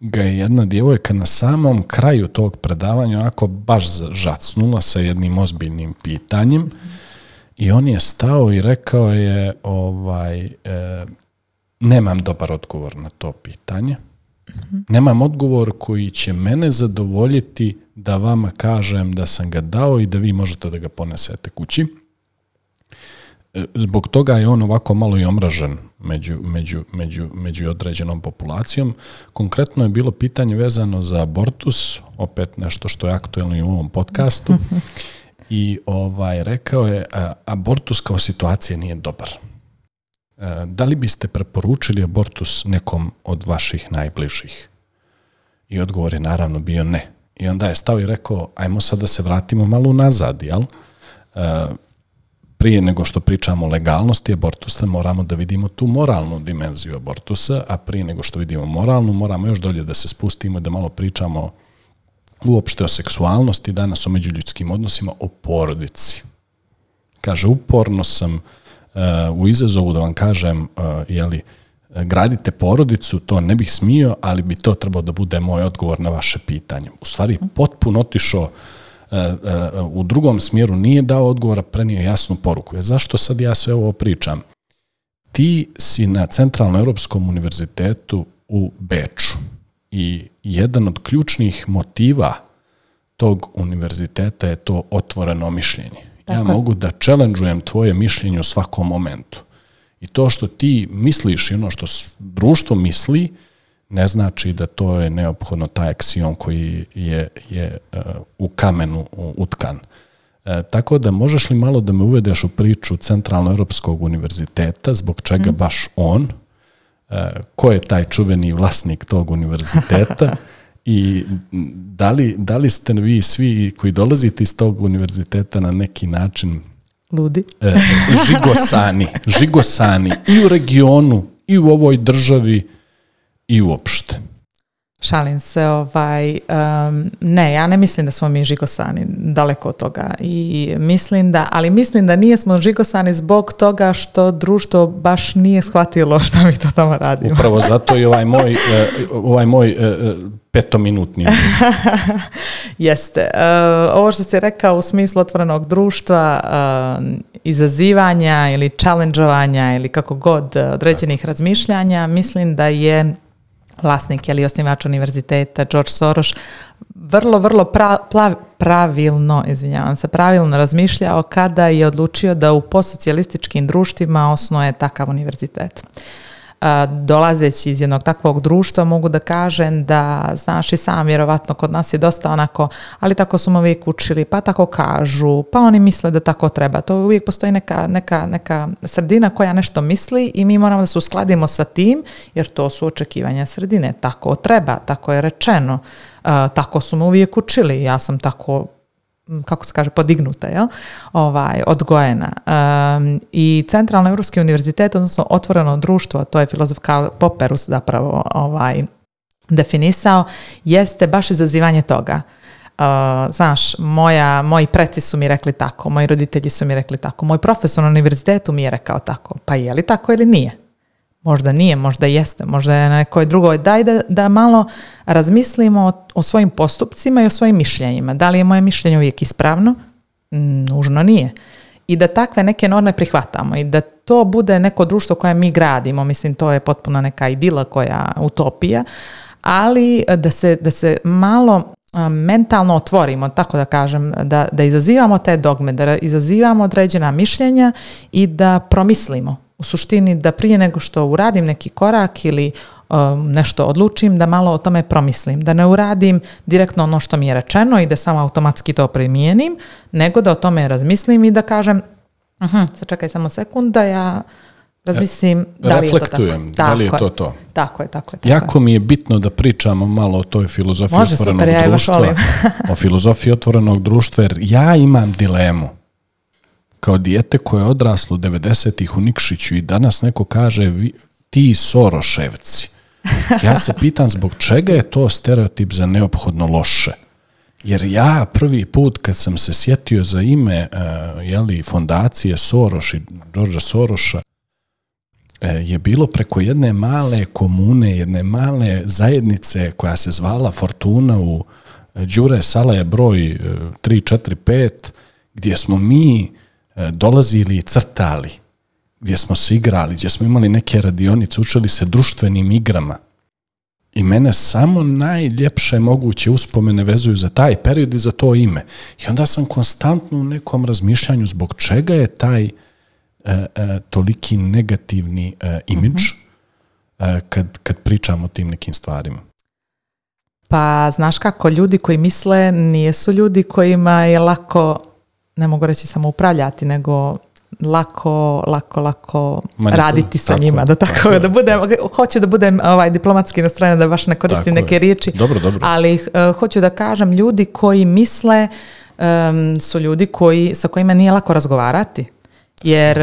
ga je jedna djevojka na samom kraju tog predavanja onako baš žacnula sa jednim ozbiljnim pitanjem i on je stao i rekao je ovaj e, nemam dobar odgovor na to pitanje mhm. nemam odgovor koji će mene zadovoljiti da vama kažem da sam ga dao i da vi možete da ga ponesete kući. E, zbog toga je on ovako malo i omražen među, među, među, među određenom populacijom. Konkretno je bilo pitanje vezano za abortus, opet nešto što je aktuelno i u ovom podcastu. I ovaj rekao je, e, abortus kao situacija nije dobar. E, da li biste preporučili abortus nekom od vaših najbližih? I odgovor je naravno bio ne i onda je stao i rekao, ajmo sad da se vratimo malo nazad, jel? E, prije nego što pričamo o legalnosti abortusa, moramo da vidimo tu moralnu dimenziju abortusa, a prije nego što vidimo moralnu, moramo još dolje da se spustimo i da malo pričamo uopšte o seksualnosti, danas o međuljudskim odnosima, o porodici. Kaže, uporno sam e, u izazovu da vam kažem, uh, e, jeli, gradite porodicu, to ne bih smio, ali bi to trebao da bude moj odgovor na vaše pitanje. U stvari, mhm. potpuno otišao e, e, u drugom smjeru, nije dao odgovora, prenio jasnu poruku. E, zašto sad ja sve ovo pričam? Ti si na europskom univerzitetu u Beču i jedan od ključnih motiva tog univerziteta je to otvoreno mišljenje. Ja mogu da čelenđujem tvoje mišljenje u svakom momentu. I to što ti misliš i ono što društvo misli, ne znači da to je neophodno taj aksiom koji je, je eh, u kamenu utkan. Eh, tako da možeš li malo da me uvedeš u priču Europskog univerziteta, zbog čega mhm. baš on, eh, ko je taj čuveni vlasnik tog univerziteta i da li, da li ste vi svi koji dolazite iz tog univerziteta na neki način
Ludi.
E, e, žigosani. Žigosani. I u regionu, i u ovoj državi, i uopšte.
Šalim se, ovaj, ne, ja ne mislim da smo mi žigosani, daleko od toga. I mislim da, ali mislim da nismo žigosani zbog toga što društvo baš nije shvatilo što mi to tamo radimo.
Upravo zato i ovaj moj, e, ovaj moj e, e, petominutni.
Jeste. Ovo što si rekao u smislu otvorenog društva, izazivanja ili čalenđovanja ili kako god određenih razmišljanja, mislim da je vlasnik ili osnivač univerziteta George Soros vrlo, vrlo pravilno, izvinjavam se, pravilno razmišljao kada je odlučio da u postsocijalističkim društvima osnoje takav univerzitet dolazeći iz jednog takvog društva mogu da kažem da znaš i sam vjerovatno kod nas je dosta onako ali tako su me uvijek učili pa tako kažu pa oni misle da tako treba to uvijek postoji neka, neka, neka sredina koja nešto misli i mi moramo da se uskladimo sa tim jer to su očekivanja sredine tako treba, tako je rečeno tako su me uvijek učili ja sam tako kako se kaže, podignuta, jel? Ovaj, odgojena. Um, I Centralno Europski univerzitet, odnosno otvoreno društvo, to je filozof Karl Popperus zapravo ovaj, definisao, jeste baš izazivanje toga. Uh, znaš, moja, moji preci su mi rekli tako, moji roditelji su mi rekli tako, moj profesor na univerzitetu mi je rekao tako. Pa je li tako ili nije? Možda nije, možda jeste, možda je na nekoj drugoj. Daj da, da malo razmislimo o, svojim postupcima i o svojim mišljenjima. Da li je moje mišljenje uvijek ispravno? Mm, nužno nije. I da takve neke norme prihvatamo i da to bude neko društvo koje mi gradimo. Mislim, to je potpuno neka idila koja utopija, ali e, da se, da se malo e, mentalno otvorimo, tako da kažem, da, da izazivamo te dogme, da izazivamo određena mišljenja i da promislimo u suštini da prije nego što uradim neki korak ili um, nešto odlučim, da malo o tome promislim, da ne uradim direktno ono što mi je rečeno i da samo automatski to primijenim, nego da o tome razmislim i da kažem, aha, mhm, sačekaj samo sekund da ja razmislim e, da
li je to tako. da li je
to
to.
Tako je, tako je. Tako
jako mi je bitno da pričamo malo o toj filozofiji Može, otvorenog društva. o filozofiji otvorenog društva, jer ja imam dilemu kao dijete koje je odraslo 90-ih u Nikšiću i danas neko kaže ti Soroševci. Ja se pitan zbog čega je to stereotip za neophodno loše. Jer ja prvi put kad sam se sjetio za ime uh, e, jeli, fondacije Soroš i Đorđa Soroša, e, je bilo preko jedne male komune, jedne male zajednice koja se zvala Fortuna u Đure Sala je broj 5 e, gdje smo mi E, dolazili ili crtali, gdje smo se igrali, gdje smo imali neke radionice, učili se društvenim igrama. I mene samo najljepše moguće uspomene vezuju za taj period i za to ime. I onda sam konstantno u nekom razmišljanju zbog čega je taj e, e, toliki negativni imidž mhm. kad, kad pričam o tim nekim stvarima.
Pa znaš kako, ljudi koji misle nijesu ljudi kojima je lako ne mogu reći samo upravljati, nego lako, lako, lako raditi sa njima, da tako, da budem, hoću da budem ovaj, diplomatski nastrojena, da baš ne koristim neke riječi,
dobro,
ali eh, hoću da kažem, ljudi koji misle su ljudi koji, sa kojima nije lako razgovarati. Jer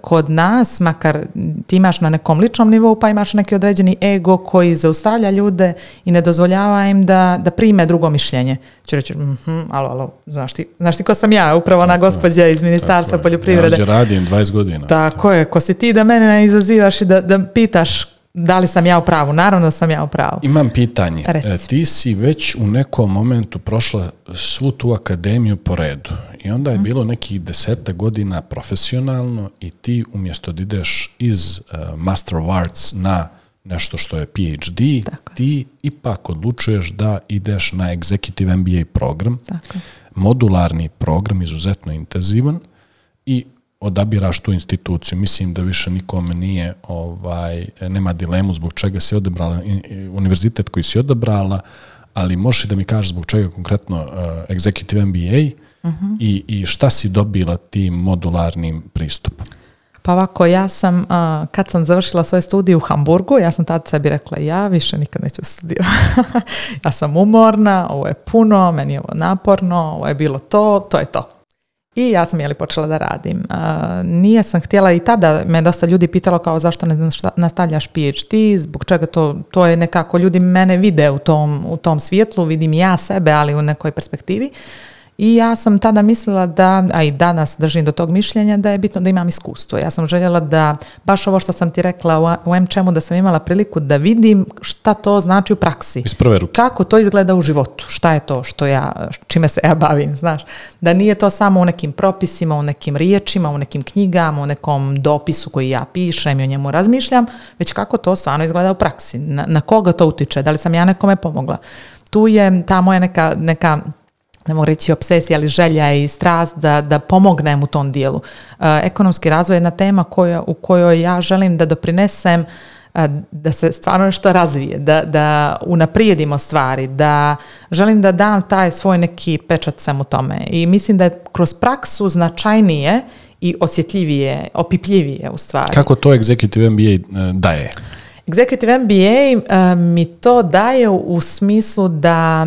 kod nas, makar ti imaš na nekom ličnom nivou, pa imaš neki određeni ego koji zaustavlja ljude i ne dozvoljava im da, da prime drugo mišljenje. Ću reći, mm alo, alo, znaš ti, ko sam ja, upravo ona gospođa iz Ministarstva poljoprivrede.
Ja radim 20 godina.
Tako je, ko si ti da mene ne izazivaš i da, da pitaš da li sam ja u pravu? Naravno da sam ja u pravu.
Imam pitanje. E, ti si već u nekom momentu prošla svu tu akademiju po redu. I onda je bilo nekih deseta godina profesionalno i ti umjesto da ideš iz e, Master of Arts na nešto što je PhD, ti ipak odlučuješ da ideš na Executive MBA program, Tako. modularni program, izuzetno intenzivan i odabiraš tu instituciju. Mislim da više nikome nije, ovaj, nema dilemu zbog čega si odebrala univerzitet koji si odebrala, ali možeš i da mi kažeš zbog čega konkretno uh, Executive MBA, i, i šta si dobila tim modularnim pristupom?
Pa ovako, ja sam, kad sam završila svoje studije u Hamburgu, ja sam tad sebi rekla, ja više nikad neću studirati. ja sam umorna, ovo je puno, meni je ovo naporno, ovo je bilo to, to je to. I ja sam jeli počela da radim. nije sam htjela i tada me dosta ljudi pitalo kao zašto ne nastavljaš PhD, zbog čega to, to je nekako, ljudi mene vide u tom, u tom svijetlu, vidim ja sebe, ali u nekoj perspektivi. I ja sam tada mislila da, a i danas držim do tog mišljenja, da je bitno da imam iskustvo. Ja sam željela da, baš ovo što sam ti rekla u MČM-u, da sam imala priliku da vidim šta to znači u praksi.
Iz prve ruke.
Kako to izgleda u životu, šta je to što ja, čime se ja bavim, znaš. Da nije to samo u nekim propisima, u nekim riječima, u nekim knjigama, u nekom dopisu koji ja pišem i o njemu razmišljam, već kako to stvarno izgleda u praksi. Na, koga to utiče, da li sam ja nekome pomogla. Tu je ta moja neka ne mogu reći obsesija, ali želja i strast da, da pomognem u tom dijelu. E, ekonomski razvoj je jedna tema koja, u kojoj ja želim da doprinesem e, da se stvarno nešto razvije, da, da unaprijedimo stvari, da želim da dam taj svoj neki pečat svemu tome. I mislim da je kroz praksu značajnije i osjetljivije, opipljivije u stvari.
Kako to Executive MBA e, daje?
Executive MBA mi to daje u smislu da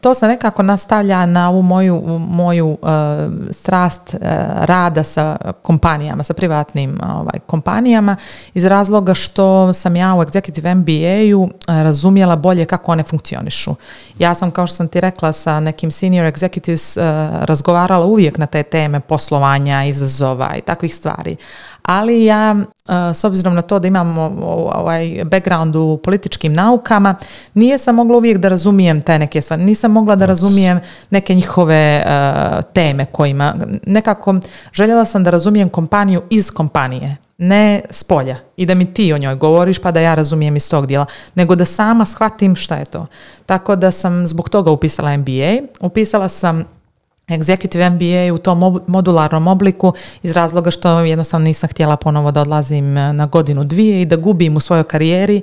to se nekako nastavlja na ovu moju, moju e, strast e, rada sa kompanijama, sa privatnim ovaj, kompanijama iz razloga što sam ja u Executive MBA-u e, razumjela bolje kako one funkcionišu. Ja sam, kao što sam ti rekla, sa nekim senior executives razgovarala uvijek na te teme poslovanja, izazova i takvih stvari ali ja e, s obzirom na to da imam ovaj background u političkim naukama, nije sam mogla uvijek da razumijem te neke stvari, nisam mogla da razumijem neke njihove e, teme kojima nekako željela sam da razumijem kompaniju iz kompanije ne s polja i da mi ti o njoj govoriš pa da ja razumijem iz tog dijela, nego da sama shvatim šta je to. Tako da sam zbog toga upisala MBA, upisala sam Executive MBA u tom modularnom obliku iz razloga što jednostavno nisam htjela ponovo da odlazim e, na godinu dvije i da gubim u svojoj karijeri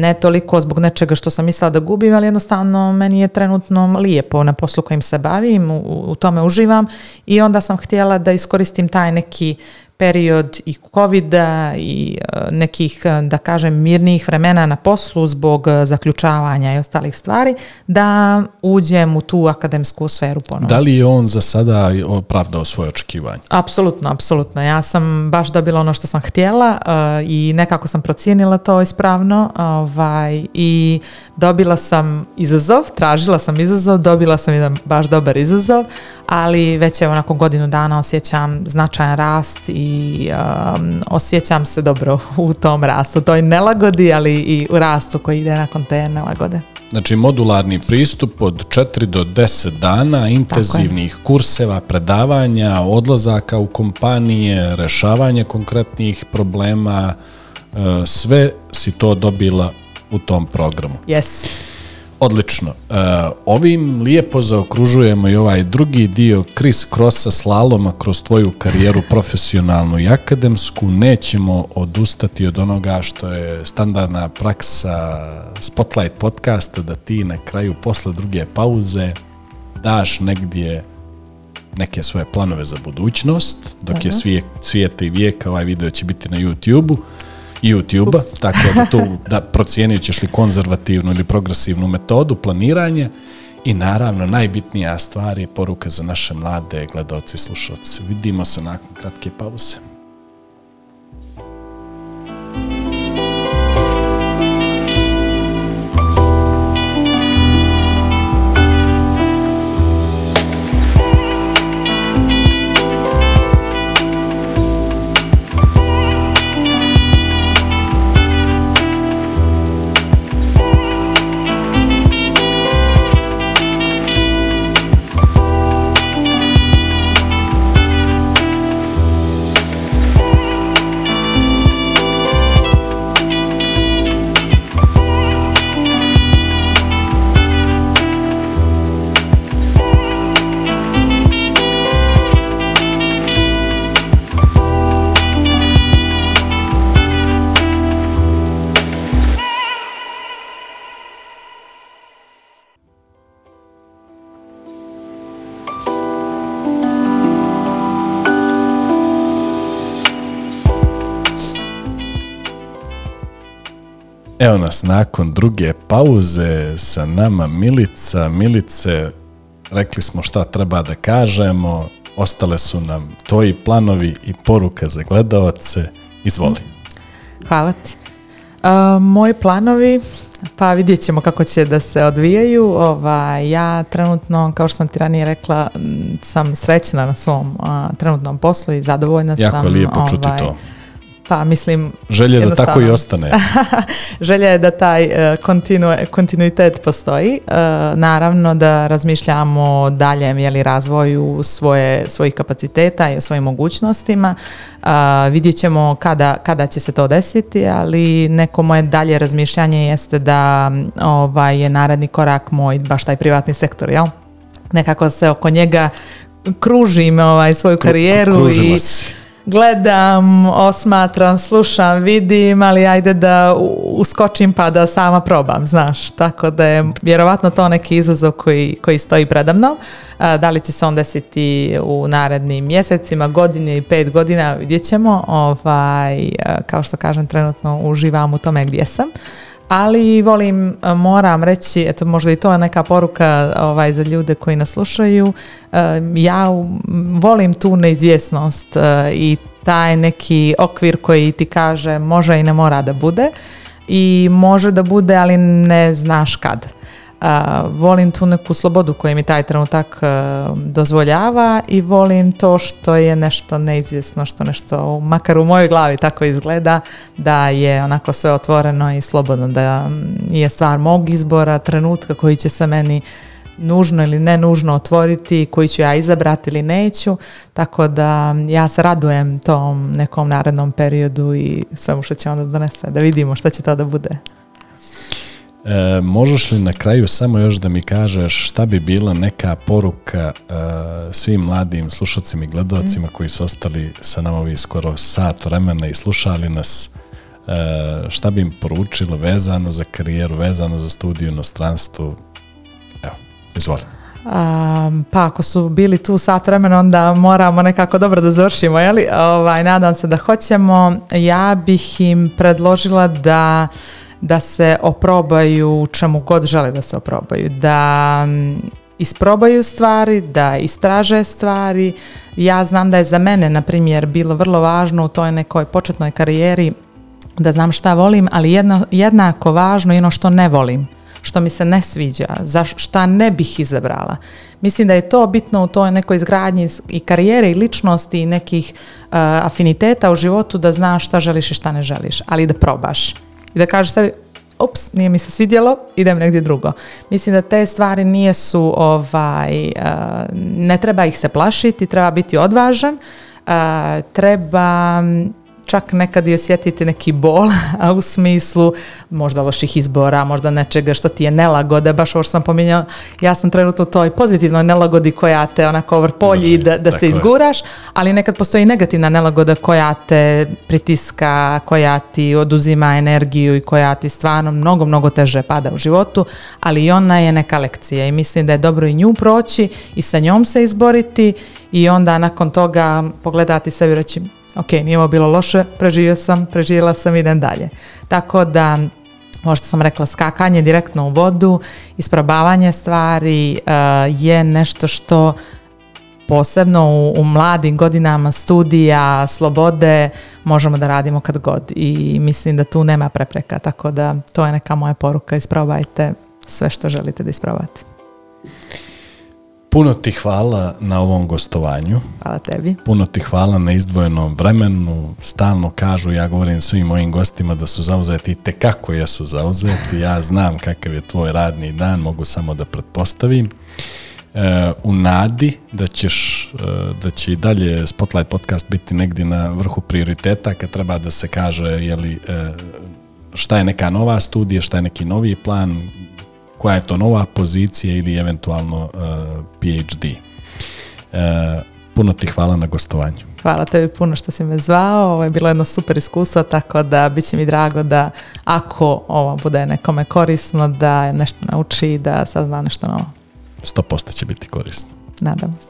ne toliko zbog nečega što sam mislila da gubim, ali jednostavno meni je trenutno lijepo na poslu kojim se bavim, u, u tome uživam i onda sam htjela da iskoristim taj neki period i covida i e, nekih, e, da kažem, mirnijih vremena na poslu zbog e, zaključavanja i ostalih stvari, da uđem u tu akademsku sferu ponovno.
Da li je on za sada opravdao svoje očekivanje?
Apsolutno, apsolutno. Ja sam baš dobila ono što sam htjela i nekako sam procijenila to ispravno ovaj, i dobila sam izazov, tražila sam izazov, dobila sam jedan baš dobar izazov, ali već evo nakon godinu dana osjećam značajan rast i um, osjećam se dobro u tom rastu, toj nelagodi, ali i u rastu koji ide nakon te nelagode.
Znači modularni pristup od 4 do 10 dana intenzivnih kurseva, predavanja, odlazaka u kompanije, rešavanje konkretnih problema, e, sve si to dobila u tom programu.
Yes.
Odlično. E, ovim lijepo zaokružujemo i ovaj drugi dio Chris Crossa slaloma kroz tvoju karijeru profesionalnu i akademsku. Nećemo odustati od onoga što je standardna praksa Spotlight podcasta da ti na kraju posle druge pauze daš negdje neke svoje planove za budućnost. Dok je svijet, svijeta i vijeka ovaj video će biti na YouTube-u. YouTube-a, tako da tu da procijenit ćeš li konzervativnu ili progresivnu metodu, planiranje i naravno najbitnija stvar je poruka za naše mlade gledalce i slušalce. Vidimo se nakon kratke pauze. nas nakon druge pauze sa nama Milica. Milice, rekli smo šta treba da kažemo, ostale su nam tvoji planovi i poruka za gledalce. Izvoli.
Hvala ti. moji planovi, pa vidjet ćemo kako će da se odvijaju. Ova, ja trenutno, kao što sam ti ranije rekla, sam srećna na svom trenutnom poslu i zadovoljna sam.
Jako lijepo čuti ovaj, to.
Pa mislim... Želje
da tako i ostane.
Želja je da taj e, kontinuitet postoji. E, naravno da razmišljamo o daljem jeli, razvoju svoje, svojih kapaciteta i o svojim mogućnostima. E, vidjet ćemo kada, će se to desiti, ali neko moje dalje razmišljanje jeste da ovaj, je naredni korak moj baš taj privatni sektor, Nekako se oko njega kružim ovaj, svoju karijeru
i
gledam, osmatram, slušam, vidim, ali ajde da uskočim pa da sama probam, znaš. Tako da je vjerovatno to neki izazov koji, koji stoji predamno. Da li će se on desiti u narednim mjesecima, godine i pet godina, vidjet ćemo. Ovaj, kao što kažem, trenutno uživam u tome gdje sam ali volim, e, moram reći, eto možda i to je neka poruka ovaj, za ljude koji nas slušaju, e, ja volim tu neizvjesnost e, i taj neki okvir koji ti kaže može i ne mora da bude i može da bude, ali ne znaš kad a, volim tu neku slobodu koju mi taj trenutak e, dozvoljava i volim to što je nešto neizvjesno, što nešto makar u mojoj glavi tako izgleda, da je onako sve otvoreno i slobodno, da je stvar mog izbora, trenutka koji će se meni nužno ili ne nužno otvoriti, koji ću ja izabrati ili neću, tako da ja se radujem tom nekom narednom periodu i svemu što će onda donese, da vidimo što će to da bude.
E, možeš li na kraju samo još da mi kažeš šta bi bila neka poruka e, svim mladim slušacima i gledaocima mhm. koji su ostali sa nama ovih skoro sat vremena i slušali nas e, šta bi im poručilo vezano za karijeru, vezano za studiju u inostranstvu? Evo, izvoli.
pa ako su bili tu sat vremena onda moramo nekako dobro da završimo li Ovaj, nadam se da hoćemo ja bih im predložila da da se oprobaju čemu god žele da se oprobaju, da mm, isprobaju stvari, da istraže stvari. Ja znam da je za mene, na primjer, bilo vrlo važno u toj nekoj početnoj karijeri da znam šta volim, ali jednako važno je ono što ne volim, što mi se ne sviđa, za šta ne bih izabrala. Mislim da je to bitno u toj nekoj izgradnji i karijere i ličnosti i nekih eh, afiniteta u životu da znaš šta želiš i šta ne želiš, ali da probaš i da kažeš sebi ops, nije mi se svidjelo, idem negdje drugo. Mislim da te stvari nije ovaj, eh, ne treba ih se plašiti, treba biti odvažan, eh, treba mm, čak nekad i osjetiti neki bol, u smislu možda loših izbora, možda nečega što ti je nelagode. baš ovo što sam pominjala, ja sam trenutno u toj pozitivnoj nelagodi koja te onako overpolji da, da se izguraš, ali nekad postoji negativna nelagoda koja te pritiska, koja ti oduzima energiju i koja ti stvarno mnogo, mnogo teže pada u životu, ali i ona je neka lekcija i mislim da je dobro i nju proći i sa njom se izboriti i onda nakon toga pogledati sebi reći ok, nije ovo bilo loše, preživio sam, preživjela sam, idem dalje. Tako da ovo što sam rekla, skakanje direktno u vodu, isprobavanje stvari eh, je nešto što posebno u, u mladim godinama studija, slobode, možemo da radimo kad god i mislim da tu nema prepreka, tako da to je neka moja poruka, isprobajte sve što želite da isprobate.
Puno ti hvala na ovom gostovanju.
Hvala tebi.
Puno ti hvala na izdvojenom vremenu. Stalno kažu, ja govorim svim mojim gostima da su zauzeti i tekako jesu zauzeti. Ja znam kakav je tvoj radni dan, mogu samo da pretpostavim. E, u nadi da ćeš e, da će i dalje Spotlight podcast biti negdje na vrhu prioriteta kad treba da se kaže je e, šta je neka nova studija, šta je neki novi plan, koja je to nova pozicija ili eventualno e, PhD. E, puno ti hvala na gostovanju.
Hvala tebi puno što si me zvao, ovo je bilo jedno super iskustvo, tako da bit će mi drago da ako ovo bude nekome korisno, da nešto nauči i da sazna nešto novo.
100% će biti korisno.
Nadam se.